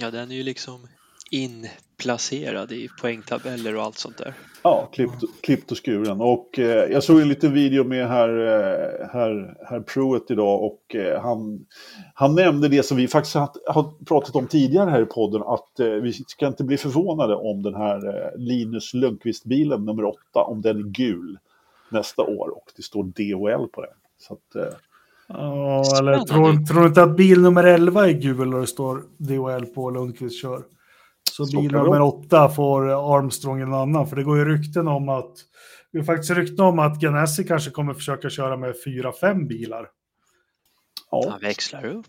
Ja, den är ju liksom inplacerad i poängtabeller och allt sånt där. Ja, klippt, klippt och skuren. Och eh, jag såg en liten video med herr, eh, herr, herr Pruitt idag och eh, han, han nämnde det som vi faktiskt har, har pratat om tidigare här i podden att eh, vi ska inte bli förvånade om den här eh, Linus Lundqvist-bilen nummer åtta, om den är gul nästa år och det står DHL på den. Så att, eh, Ja, eller tror, tror du inte att bil nummer 11 är gul och det står DHL på Lundqvist kör? Så, bil nummer. 8 får Armstrong en annan, för det går ju rykten om att det är faktiskt rykten om att Ganassi kanske kommer försöka köra med 4-5 bilar. ja, Han växlar upp.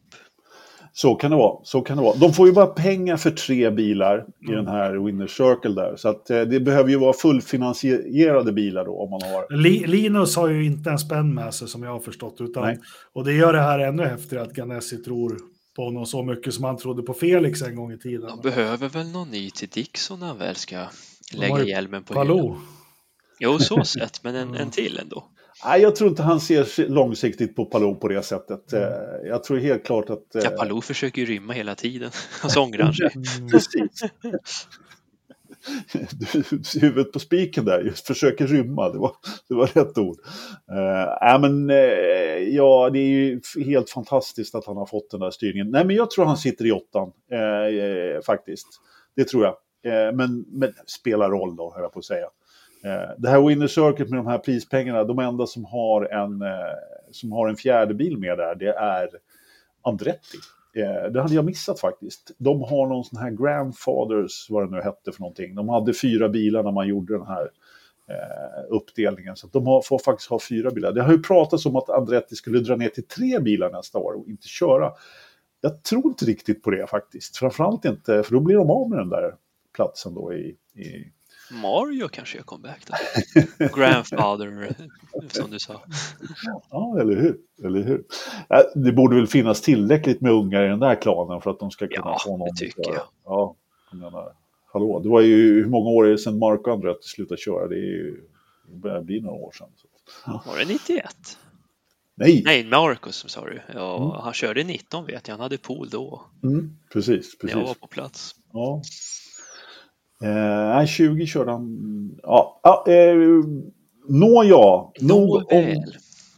så kan det vara. Så kan det vara. De får ju bara pengar för tre bilar i Mm. den här Winner Circle där. Så att, eh, det behöver ju vara fullfinansierade bilar då om man har Li, Linus har ju inte en spänn med sig som jag har förstått, utan, Nej. och det gör det här ännu häftigare att Ganassi tror på honom så mycket som han trodde på Felix en gång i tiden. De behöver väl någon ny till Dixon när han väl ska lägga hjälmen på hyllan. Jo, så sett, men en, en till ändå. Nej, jag tror inte han ser långsiktigt på Palou på det sättet. Mm. Eh, Jag tror helt klart att... eh, Ja, Palou försöker ju rymma hela tiden. Och så ångrar han sig. Precis. Du, huvudet på spiken där, just försöker rymma, det var, det var rätt ord. Uh, äh, men, uh, ja, det är ju helt fantastiskt att han har fått den där styrningen. Nej, men jag tror han sitter i åttan, uh, faktiskt. Det tror jag. Uh, men, men spelar roll då, höll jag på att säga. Det här Winner Circuit med de här prispengarna, de enda som har en, som har en fjärde bil med där, det är Andretti. Eh, det hade jag missat faktiskt. De har någon sån här Grandfathers, vad det nu hette för någonting. De hade fyra bilar när man gjorde den här eh, uppdelningen. Så de har, får faktiskt ha fyra bilar. Det har ju pratats om att Andretti skulle dra ner till tre bilar nästa år och inte köra. Jag tror inte riktigt på det faktiskt. Framförallt inte, för då blir de av med den där platsen då i, i Mario kanske gör comeback då. Grandfather, som du sa. Ja, eller hur? eller hur? Det borde väl finnas tillräckligt med ungar i den där klanen för att de ska kunna ja, få någon. det tycker jag. Ja, jag menar, hallå, det var ju hur många år är det sedan Marco Andretti slutade köra? Det, är ju, det börjar bli några år sedan. Så. Var det 91? Nej! Nej, Marcus sa du. Ja, mm. Han körde 19 vet jag, han hade pool då. Mm, precis, precis. Jag var på plats. Ja. Eh, 20 körde han. Ja, ja eh, Nåja, nog om,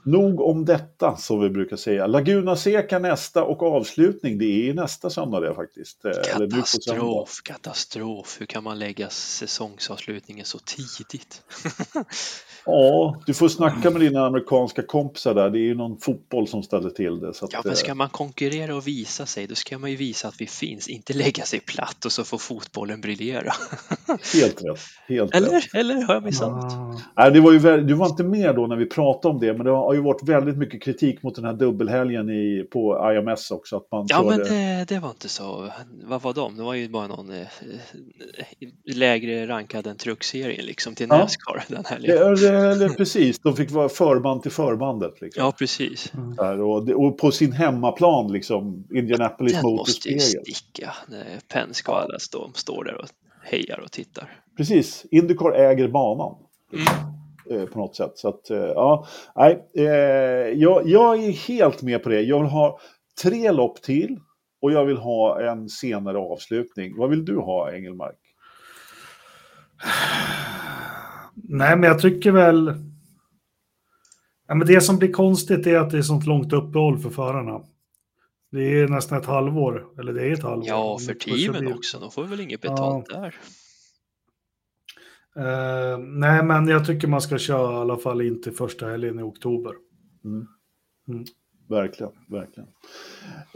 nog om detta som vi brukar säga. Laguna Seca nästa och avslutning, det är nästa söndag det faktiskt. Eh, katastrof, katastrof. Hur kan man lägga säsongsavslutningen så tidigt? Ja, du får snacka med dina amerikanska kompisar där. Det är ju någon fotboll som ställer till det. Så att, ja, men ska man konkurrera och visa sig, då ska man ju visa att vi finns, inte lägga sig platt och så får fotbollen briljera. Helt rätt. Helt eller, rätt. eller har jag missat något? Ah. Nej, det var ju, du var inte med då när vi pratade om det, men det har ju varit väldigt mycket kritik mot den här dubbelhelgen i, på IMS också. Att man ja, men det, det, var inte så. Vad var de? Det var ju bara någon eh, lägre rankad än truckserien liksom till ja. Nascar den helgen. Det, eller precis, de fick vara förband till förbandet. Liksom. Ja, precis. Mm. Där, och, och, på sin hemmaplan, liksom, Indianapolis Den måste ju sticka när Penske och alla stå, står där och hejar och tittar. Precis, Indycar äger banan. Mm. Eh, på något sätt. Så att, eh, ja, nej, eh, jag, jag är helt med på det. Jag vill ha tre lopp till och jag vill ha en senare avslutning. Vad vill du ha, Engelmark? Nej, men jag tycker väl... Ja, men det som blir konstigt är att det är sånt långt uppehåll för förarna. Det är nästan ett halvår, eller det är ett halvår. Ja, för teamen också. De får väl inget betalt ja. där. Uh, nej, men jag tycker man ska köra i alla fall in till första helgen i oktober. Mm. Mm. Verkligen, verkligen.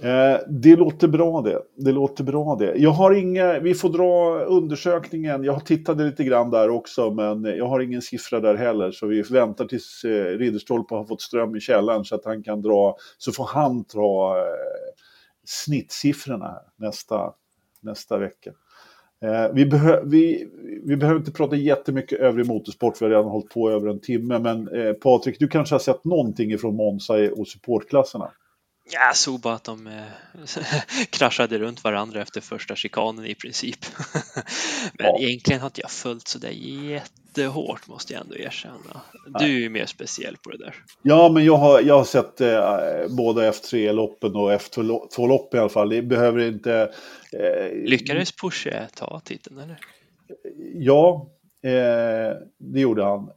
Eh, det låter bra det. Det låter bra det. Jag har inga, vi får dra undersökningen. Jag tittade lite grann där också, men jag har ingen siffra där heller. Så vi väntar tills eh, Ridderstolpe har fått ström i källaren så att han kan dra, så får han dra eh, snittsiffrorna nästa, nästa vecka. Eh, vi, behö vi, vi, behöver inte prata jättemycket övrig motorsport, vi har redan hållit på över en timme. Men eh, Patrik, du kanske har sett någonting från Monza och supportklasserna? Jag såg bara att de eh, kraschade runt varandra efter första chikanen i princip. Men ja. egentligen har inte jag följt så där jättehårt måste jag ändå erkänna. Du är ju mer speciell på det där. Ja, men jag har, jag har sett eh, både F3-loppen och F2-lopp i alla fall. Det behöver inte... Eh, Lyckades Porsche ta titeln eller? Ja, eh, det gjorde han.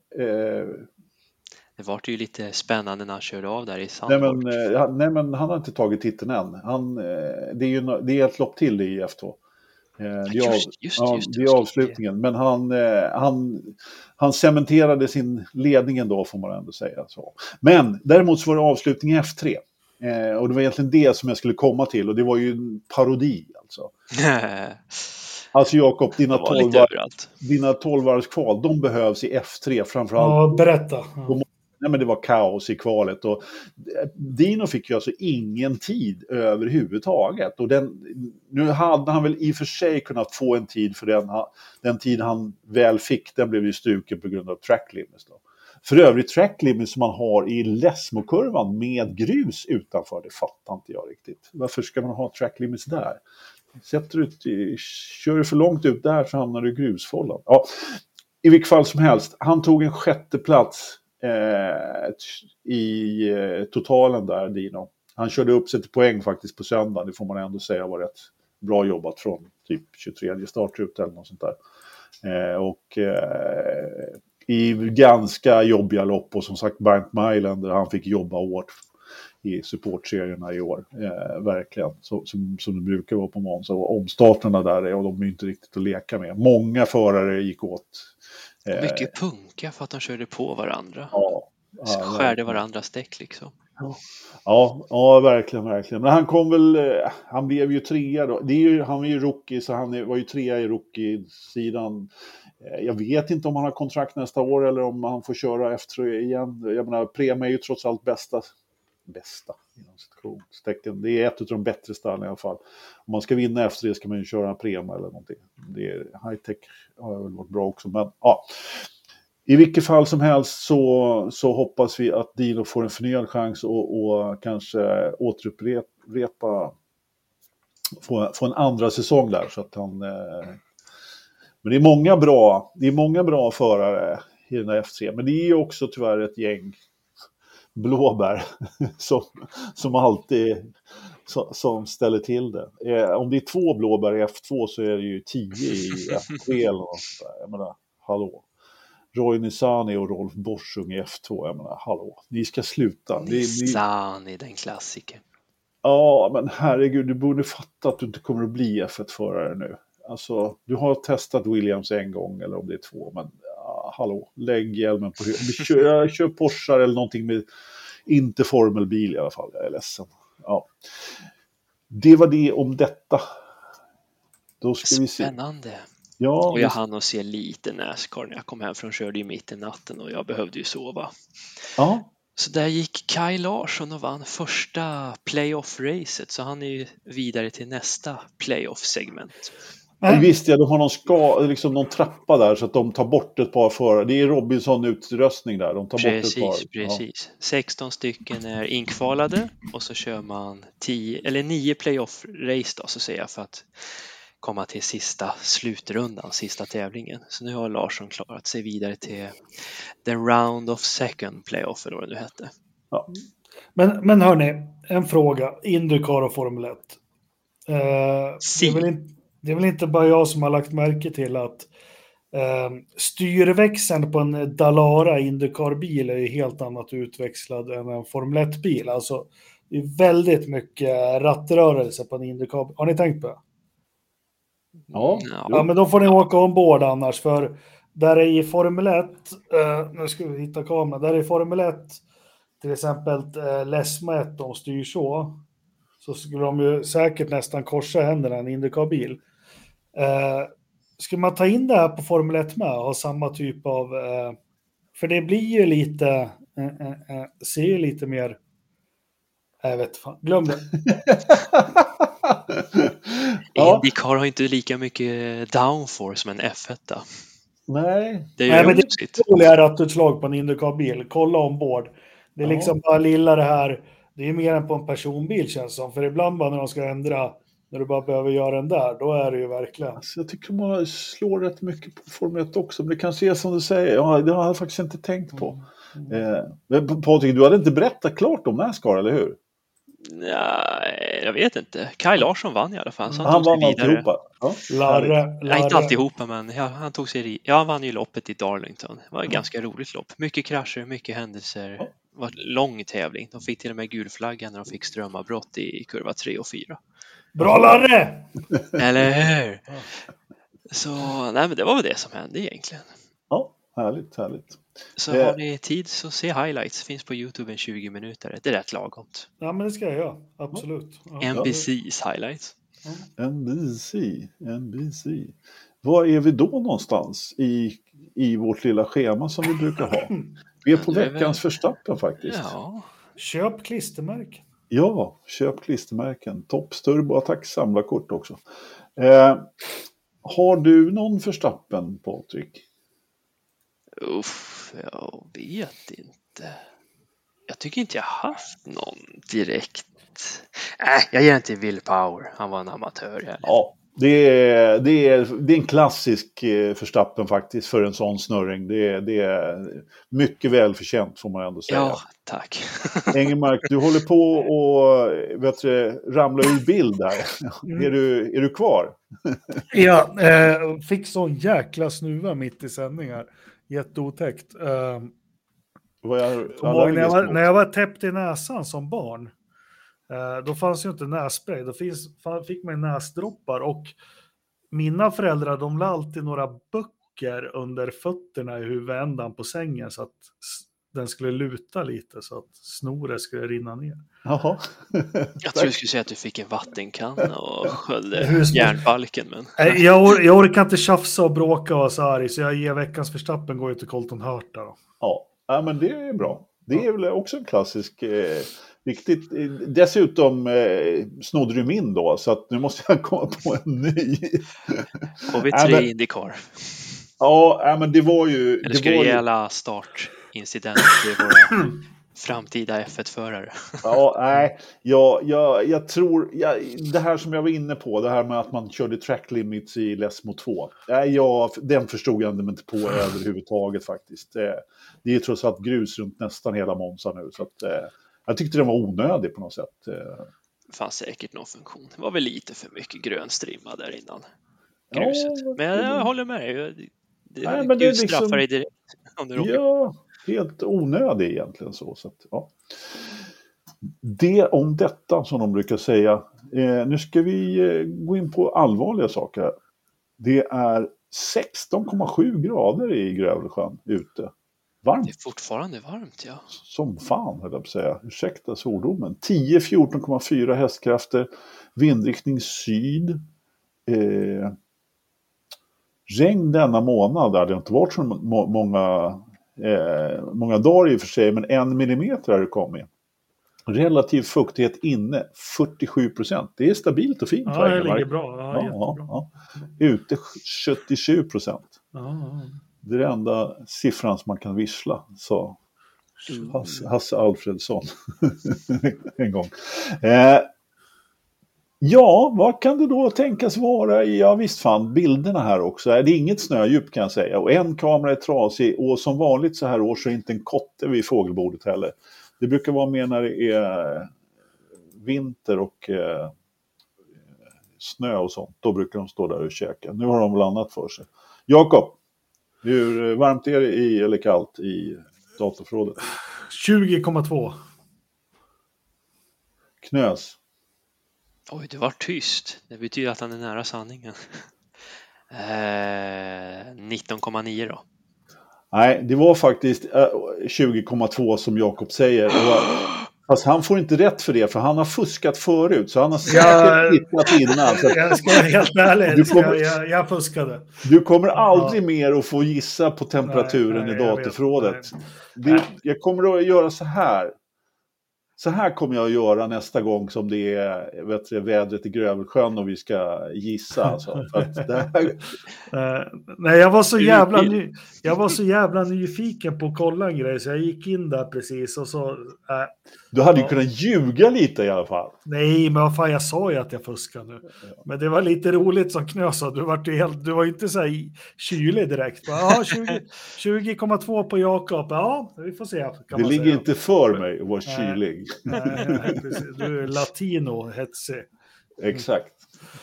Eh, det var ju lite spännande när han körde av där i Sandholm. Nej men, eh, nej, men han har inte tagit titeln än. Han, eh, det är ju det är ett lopp till i F2. Eh, det, är, just, just, ja, just, det är avslutningen. Men han, han, han cementerade sin ledning ändå får man ändå säga. Så. Men däremot så var det avslutning i F3. och det var egentligen det som jag skulle komma till och det var ju en parodi alltså. Alltså Jakob, dina 12, dina 12 varvs kval, de behövs i F3 framförallt. Ja, berätta. Ja nej, men det var kaos i kvalet. Och Dino fick ju alltså ingen tid överhuvudtaget. Och den, nu hade han väl i och för sig kunnat få en tid för den, den tid han väl fick, den blev ju struken på grund av track limits. Då. För övrigt track limits som man har i Lesmo-kurvan med grus utanför, det fattar inte jag riktigt. Varför ska man ha track limits där? Sätter du, kör du för långt ut där så hamnar du i grusfållan. Ja, I vilket fall som helst, han tog en sjätte plats Eh, i eh, totalen där, Dino. Han körde upp sig till poäng faktiskt på söndag, det får man ändå säga var rätt bra jobbat från typ 23 startrut eller något sånt där. Eh, och eh, i ganska jobbiga lopp och som sagt Bernt Mailen där han fick jobba hårt i supportserierna i år. Eh, verkligen, så, som, som det brukar vara på Måns. Och omstarterna där, och de är inte riktigt att leka med. Många förare gick åt Eh, mycket punka för att de körde på varandra. Ja, ja, Skärde varandras däck liksom. Ja, ja, verkligen, verkligen. Men han kom väl, eh, han blev ju trea då. Det är ju, han var ju rookie, så han var ju trea i rookie-sidan. Eh, jag vet inte om han har kontrakt nästa år eller om han får köra F3 igen. Jag menar, Prema är ju trots allt bästa, bästa, det är ett av de bättre stallen i alla fall. Om man ska vinna efter det ska man ju köra en Prema eller någonting. Det är, high tech har väl varit bra också, men ja. I vilket fall som helst så, så hoppas vi att Dino får en förnyad chans och, och kanske återupprepa, få, få en andra säsong där så att han... Eh, men det är många bra, det är många bra förare i den här F3, men det är ju också tyvärr ett gäng blåbär som, som alltid som ställer till det. Eh, om det är två blåbär i F2 så är det ju tio i F3 eller något. Jag menar, hallå. Roy Nissani och Rolf Borsung i F2. Jag menar, hallå, ni ska sluta. Nissani, ni... den klassiker. Ja, men herregud, du borde fatta att du inte kommer att bli F1-förare nu. Alltså, du har testat Williams en gång eller om det är två, men hallå, lägg hjälmen på huvudet. Kör, kör Porsche eller någonting med, inte formelbil i alla fall, jag är ledsen. Ja. Det var det om detta. Då ska Spännande. vi se. Spännande. Ja, och jag hann att se lite Nascar när jag kom hem från körde ju mitt i natten och jag behövde ju sova. Ja. Så där gick Kaj Larsson och vann första playoff-racet så han är ju vidare till nästa playoff-segment. Mm. Visst ja, de har någon, ska, liksom någon trappa där så att de tar bort ett par förare. Det är Robinson-utröstning där. De tar precis, bort ett par. Precis, ja. 16 stycken är inkvalade och så kör man 10 eller 9 playoff-race då så säger jag för att komma till sista slutrundan, sista tävlingen. Så nu har Larsson klarat sig vidare till the round of second playoff eller vad det nu hette. Ja. Men, men hörni, en fråga. Indycar och Formel 1. Eh, det, är väl inte, det är väl inte bara jag som har lagt märke till att eh, styrväxeln på en Dalara Indycar-bil är ju helt annat utvecklad än en Formel 1-bil. Alltså, det är väldigt mycket rattrörelse på en Indycar. Har ni tänkt på det? Ja. ja, men då får ni åka ombord annars, för där är i Formel 1, eh, nu ska vi hitta kameran, där är i Formel 1, till exempel eh, Lesma 1, de styr så, så skulle de ju säkert nästan korsa händerna en Indycar-bil. Eh, skulle man ta in det här på Formel 1 med och ha samma typ av, eh, för det blir ju lite, eh, eh, eh ser ju lite mer, jag vet fan, glöm det. ja. Indycar har inte lika mycket downforce som en F1. Nej. Det är Nej, men det är roliga rattutslag på en Indycar-bil. Kolla ombord. Det är ja. liksom bara lilla det här. Det är mer än på en personbil känns som. För ibland bara när de ska ändra, när du bara behöver göra den där, då är det ju verkligen. Alltså, jag tycker man slår rätt mycket på Formel 1 också. Men det kanske är som du säger, ja, det har jag faktiskt inte tänkt på. Mm. Eh, Patrik, du hade inte berättat klart om Nascar, eller hur? Ja, jag vet inte. Kaj Larsson vann i alla fall. Så han, han vann alltihopa? Ja. Larre, Larre. Nej, inte alltihopa, men ja, han tog sig Ja, han vann ju loppet i Darlington. Det var ett mm. ganska roligt lopp. Mycket krascher, mycket händelser. Det var en lång tävling. De fick till och med gulflaggan när de fick strömavbrott i kurva 3 och 4. Bra Larre! Eller hur? Så nej, men det var väl det som hände egentligen. Ja, härligt, härligt. Så det... har ni tid så se highlights, finns på Youtube en 20 minuter. Det är rätt lagomt. Ja, men det ska jag göra. Absolut. Ja. NBCs highlights. Ja. NBC, NBC. Var är vi då någonstans i, i vårt lilla schema som vi brukar ha? Vi är på ja, veckans väl... förstappen faktiskt. Ja. Köp klistermärken. Ja, köp klistermärken. Topps turboattack samlarkort också. Eh, har du någon förstappen Patrik? Uff, jag vet inte. Jag tycker inte jag haft någon direkt. Äh, jag ger till Will Power. Han var en amatör. Ja, det är, det, är, det är en klassisk eh, förstappen faktiskt för en sån snurring. Det är, det är mycket välförtjänt får man ändå säga. Ja, tack. Engelmark, du håller på att vet du, ramla ur bild där. Mm. Är, du, är du kvar? ja, eh, fick sån jäkla snuva mitt i sändningar jätteotäckt. Uh, jag, när, jag var, när jag var täppt i näsan som barn, då fanns ju inte nässpray. Då finns, fick man näsdroppar och mina föräldrar de la alltid några böcker under fötterna i huvudändan på sängen så att den skulle luta lite så att snoret skulle rinna ner. Jaha. Jag tror du skulle säga att du fick en vattenkanna och sköljde järnbalken. Men Jag, or jag orkar inte tjafsa och bråka och vara så arg, så jag ger veckans Verstappen går ju till Colton Hurta då. Ja, ja men det är bra. Det är väl också en klassisk, eh, riktigt, eh, dessutom eh, snodde du min då, så att nu måste jag komma på en ny. får vi tre men- Indycar. Ja, ja, men det var ju... Eller det ska var du ju ge alla startincidenter till våra framtida F1-förare? Ja, nej, jag, jag, jag tror, jag, det här som jag var inne på, det här med att man körde track limits i Lesmo 2, nej, jag, den förstod jag mig inte på överhuvudtaget faktiskt. Eh, Det är ju trots allt grus runt nästan hela Monza nu, så att, eh, jag tyckte den var onödig på något sätt. Eh, Det fanns säkert någon funktion. Det var väl lite för mycket grön strimma där innan Ja, gruset. men jag det- håller med dig. Nej, men det är Gud straffar liksom- dig direkt om du råkar. Ja, helt onödig egentligen så. så att, ja. Det om detta som de brukar säga. Eh, nu ska vi eh, gå in på allvarliga saker. Det är 16,7 grader i Grövelsjön ute. Varmt Det är fortfarande varmt, ja. som fan, höll jag på att säga. Ursäkta svordomen. 10-14,4 hästkrafter. Vindriktning syd. Eh, regn denna månad, det hade inte varit så må- många, eh, många dagar i och för sig, men en millimeter har det kommit. Relativ fuktighet inne 47 procent. Det är stabilt och fint. Ja, det ligger bra. Ja, Ja, ja, ja. Ute 77 procent. Ja, ja. Det är den enda siffran som man kan vissla, sa Hasse, Hasse Alfredsson en gång. Eh, ja, vad kan det då tänkas vara i, ja visst fan, bilderna här också. Det är inget snödjup kan jag säga. Och en kamera är trasig och som vanligt så här år så är inte en kotte vid fågelbordet heller. Det brukar vara mer när det är eh, vinter och eh, snö och sånt. Då brukar de stå där och käka. Nu har de väl annat för sig. Jakob, hur varmt är det i, eller kallt i datorförrådet? 20,2. Knös. Oj, det var tyst. Det betyder att han är nära sanningen. Eh, 19,9 då. Nej, det var faktiskt eh, 20,2 som Jakob säger. Fast han får inte rätt för det, för han har fuskat förut. Så han har Ja. säkert tittat innan. Så Jag ska vara helt ärlig, Du kommer- jag, jag fuskade. du kommer aldrig mer att få gissa på temperaturen Nej, i nej, jag datorförrådet. Det, jag kommer att göra så här. Så här kommer jag att göra nästa gång som det är vet du, vädret i Grövelsjön och vi ska gissa. Alltså. Här, Eh, nej, jag var, så jävla ny, jag var så jävla nyfiken på att kolla en grej så jag gick in där precis och så... eh, du hade ju Ja. kunnat ljuga lite i alla fall. nej, men vad fan, jag sa ju att jag fuskar nu. Men det var lite roligt som Knös sa, du var ju helt, du var ju inte så här kylig direkt. Ja, 20 20,2 på Jakob. Ja, vi får se. Det ligger säga. inte för mig att vara kylig. Nej, nej. Du är latino, hetsig. Exakt.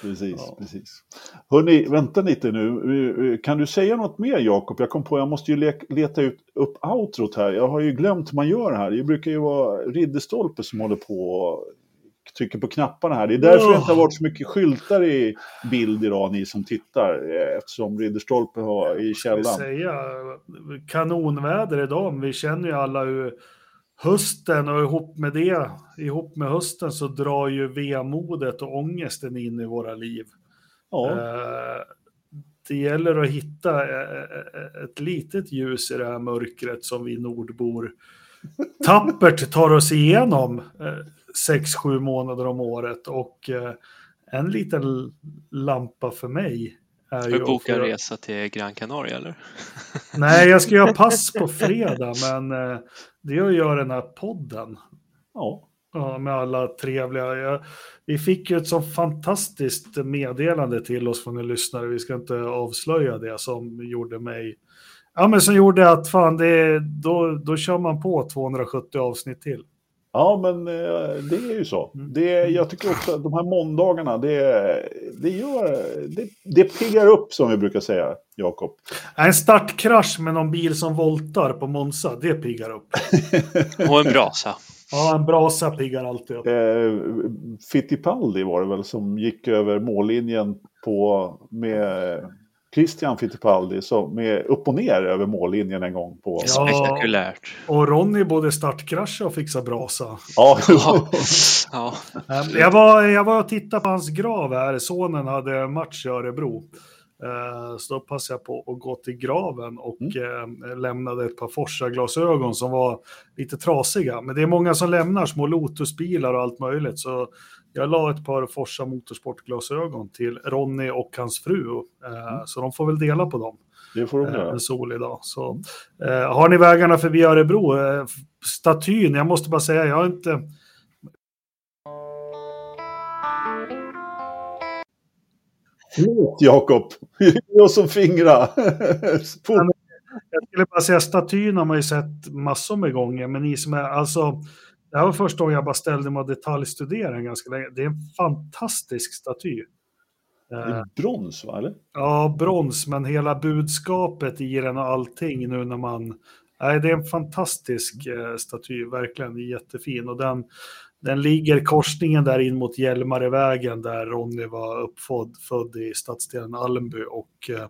Precis, Ja. precis. Hörni, vänta lite nu. Kan du säga något mer Jakob? Jag kom på, jag måste ju le- leta ut, upp outrot här. Jag har ju glömt hur man gör här. Det brukar ju vara Ridderstolpe som håller på och trycker på knapparna här. Det är därför det inte har varit så mycket skyltar i bild idag, ni som tittar. eh, Eftersom Ridderstolpe har i källan. säga kanonväder idag, vi känner ju alla hur hösten och ihop med det, ihop med hösten så drar ju vemodet och ångesten in i våra liv. Ja, Eh, Det gäller att hitta eh, ett litet ljus i det här mörkret som vi nordbor tappert tar oss igenom eh, sex, sju månader om året. Och eh, en liten lampa för mig är ju du bokat få- resa till Gran Canaria eller? Nej, jag ska göra pass på fredag, men eh, det är att göra den här podden. ja. Ja, med alla trevliga. Jag, vi fick ju ett så fantastiskt meddelande till oss från en lyssnare. Vi ska inte avslöja det som gjorde mig. Ja, men som gjorde att fan, det, då, då kör man på 270 avsnitt till. Ja, men eh, det är ju så. Mm. Det, jag tycker också att de här måndagarna, det, det, gör, det, det piggar upp som vi brukar säga, Jakob. En startkrasch med någon bil som voltar på Monza, det piggar upp. Och en brasa. Ja, en brasa piggar alltid upp. Eh, Fittipaldi var det väl som gick över mållinjen på, med Christian Fittipaldi som är upp och ner över mållinjen en gång på... Ja. Spektakulärt. Och Ronny både startkrascha och fixa brasa. Ja, Ja. ja. Eh, Jag var, jag var och tittade på hans grav här. Sonen hade match i Örebro. Eh, Så då passade jag på att gå till graven och eh, lämnade ett par Forsa-glasögon som var lite trasiga. Men det är många som lämnar små Lotusbilar och allt möjligt. Så jag la ett par Forsa Motorsport-glasögon till Ronny och hans fru. Eh, Så de får väl dela på dem det får de eh, göra. en solig dag. Så, eh, har ni vägarna förbi Örebro? Statyn, jag måste bara säga, jag har inte... Förlåt, Jakob. Jag som fingrar. Fort. Jag skulle bara säga statyn har man ju sett massor med gånger, men ni som är, alltså, det här var första gången jag bara ställde mig och detaljstuderade den ganska länge. Det är en fantastisk staty. Det är brons, va? Eller? Ja, brons, men hela budskapet i den och allting nu när man... Nej, det är en fantastisk eh, staty, verkligen jättefin. Och den, den ligger korsningen där in mot Hjälmarevägen där Ronny var uppfödd född i stadsdelen Allenby och eh,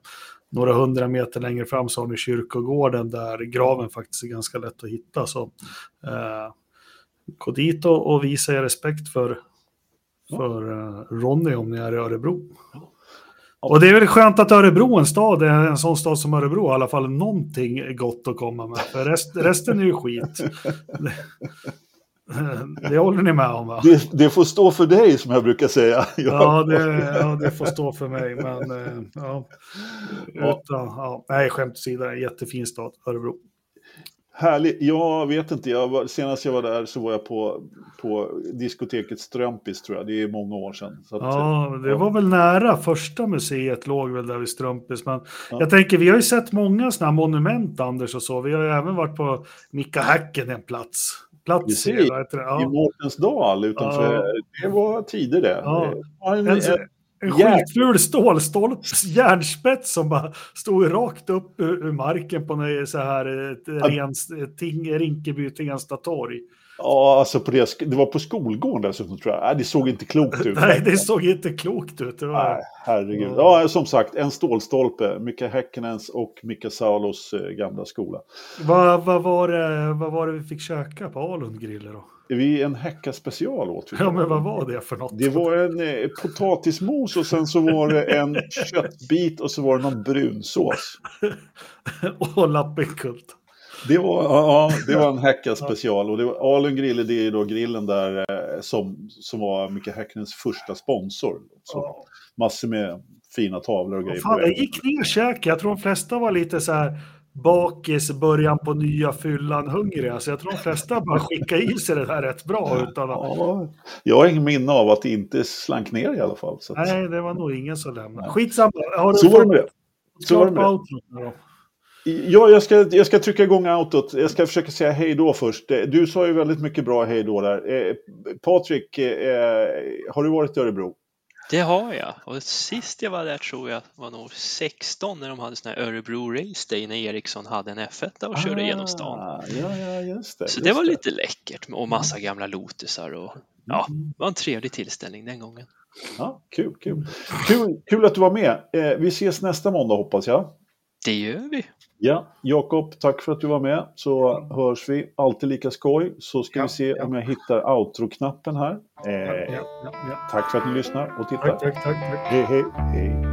några hundra meter längre fram så har ni kyrkogården där graven faktiskt är ganska lätt att hitta. Så eh, gå dit och, och visa er respekt för, för eh, Ronny om ni är i Örebro. Och det är väl skönt att Örebro, en stad, är en sån stad som Örebro, i alla fall någonting gott att komma med. För rest, resten är ju skit. Det, det håller ni med om va? Det, det får stå för dig, som jag brukar säga. Ja det, ja, det får stå för mig. Men eh, ja, utan, ja, nej, skämt åsido, jättefin stad, Örebro. Härligt. Jag vet inte, jag var, senast jag var där så var jag på, på diskoteket Strömpis tror jag. Det är många år sedan. Att, Ja, det var väl nära. Första museet låg väl där vid Strumpis. Men Ja. jag tänker, vi har ju sett många sådana här monument, Anders och så. Vi har ju även varit på Mika Häkkinen plats. Plats, det? I Ja. Mårtensdal utanför. Ja. Det var tider det. Ja. En, En, en, skitful stålstolp, järnspets som bara stod rakt upp ur, ur marken på en så här ett ren, ett ting, Rinkeby Tensta torg. ja, alltså på det, det var på skolgården dessutom tror jag. Nej, det såg inte klokt ut. Nej, det såg inte klokt ut. Det var, Nej, herregud. Ja. Ja, som sagt, en stålstolpe. Mika Häkkinens och Mika Saulos eh, gamla skola. vad, vad, var det, vad var det vi fick käka på Alund Griller då? Vi en Häcka special åt. Ja, men vad var det för något? Det var en eh, potatismos och sen så var det en köttbit och så var det någon brunsås. och Lappenkult. Det var, ja, det var en Häcka special och det var, Alun Grille det är då grillen där eh, som, som var Mika Häcknens första sponsor. Så. Massor med fina tavlor och grejer. Fan, väggen. gick ner käke. Jag tror de flesta var lite så här bakis, början på nya fyllan, hungriga. Så jag tror de flesta bara skickade i sig det här rätt bra. Utan att, Ja, jag har ingen minne av att det inte slank ner i alla fall. Att, nej, det var nog ingen som lämnade. Nej. Skitsamma. Har du så var det med det. Så var det med det. Ja, jag ska, jag ska trycka igång outot. Jag ska försöka säga hej då först. Eh, Du sa ju väldigt mycket bra hej då där. Eh, Patrik, eh, har du varit i Örebro? Det har jag. Och sist jag var där tror jag var nog 16 när de hade sån här Örebro Race Day när Ericsson hade en F1 och körde genom stan. Ah, Ja, ja, just det. Så just det var lite läckert och massa gamla Lotusar och ja, Mm. det var en trevlig tillställning den gången. Ja, kul, kul. kul. Kul att du var med. Eh, vi ses nästa måndag hoppas jag. Det gör vi. Ja, Jakob, tack för att du var med. Så hörs vi. Alltid lika skoj. Så ska Ja, vi se ja. om jag hittar outro-knappen här. Eh, ja, ja, ja. Tack för att ni lyssnar och tittar. Tack, tack, tack. tack. Hej, hej, hej.